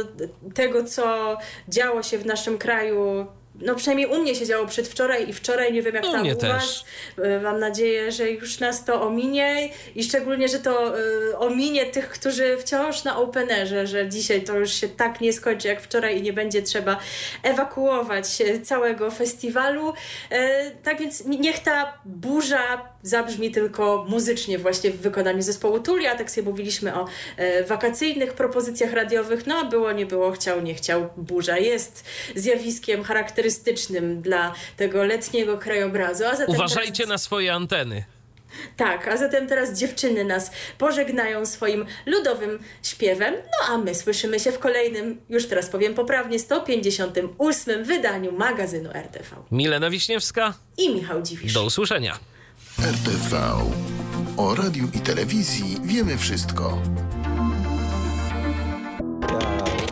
tego, co działo się w naszym kraju. No przynajmniej u mnie się działo przedwczoraj i wczoraj, nie wiem jak U tam u też. was. E, Mam nadzieję, że już nas to ominie i szczególnie, że to e, ominie tych, którzy wciąż na openerze, że dzisiaj to już się tak nie skończy jak wczoraj i nie będzie trzeba ewakuować całego festiwalu. E, Tak więc ni- niech ta burza zabrzmi tylko muzycznie właśnie w wykonaniu zespołu Tulia. Tak sobie mówiliśmy o e, wakacyjnych propozycjach radiowych. No było, nie było, chciał, nie chciał. Burza jest zjawiskiem charakterystycznym dla tego letniego krajobrazu. A zatem Uważajcie teraz... na swoje anteny. Tak, a zatem teraz dziewczyny nas pożegnają swoim ludowym śpiewem, no a my słyszymy się w kolejnym, już teraz powiem poprawnie, 158 wydaniu magazynu RTV. Milena Wiśniewska, I Michał Dziwisz. do usłyszenia. RTV. O radiu i telewizji wiemy wszystko.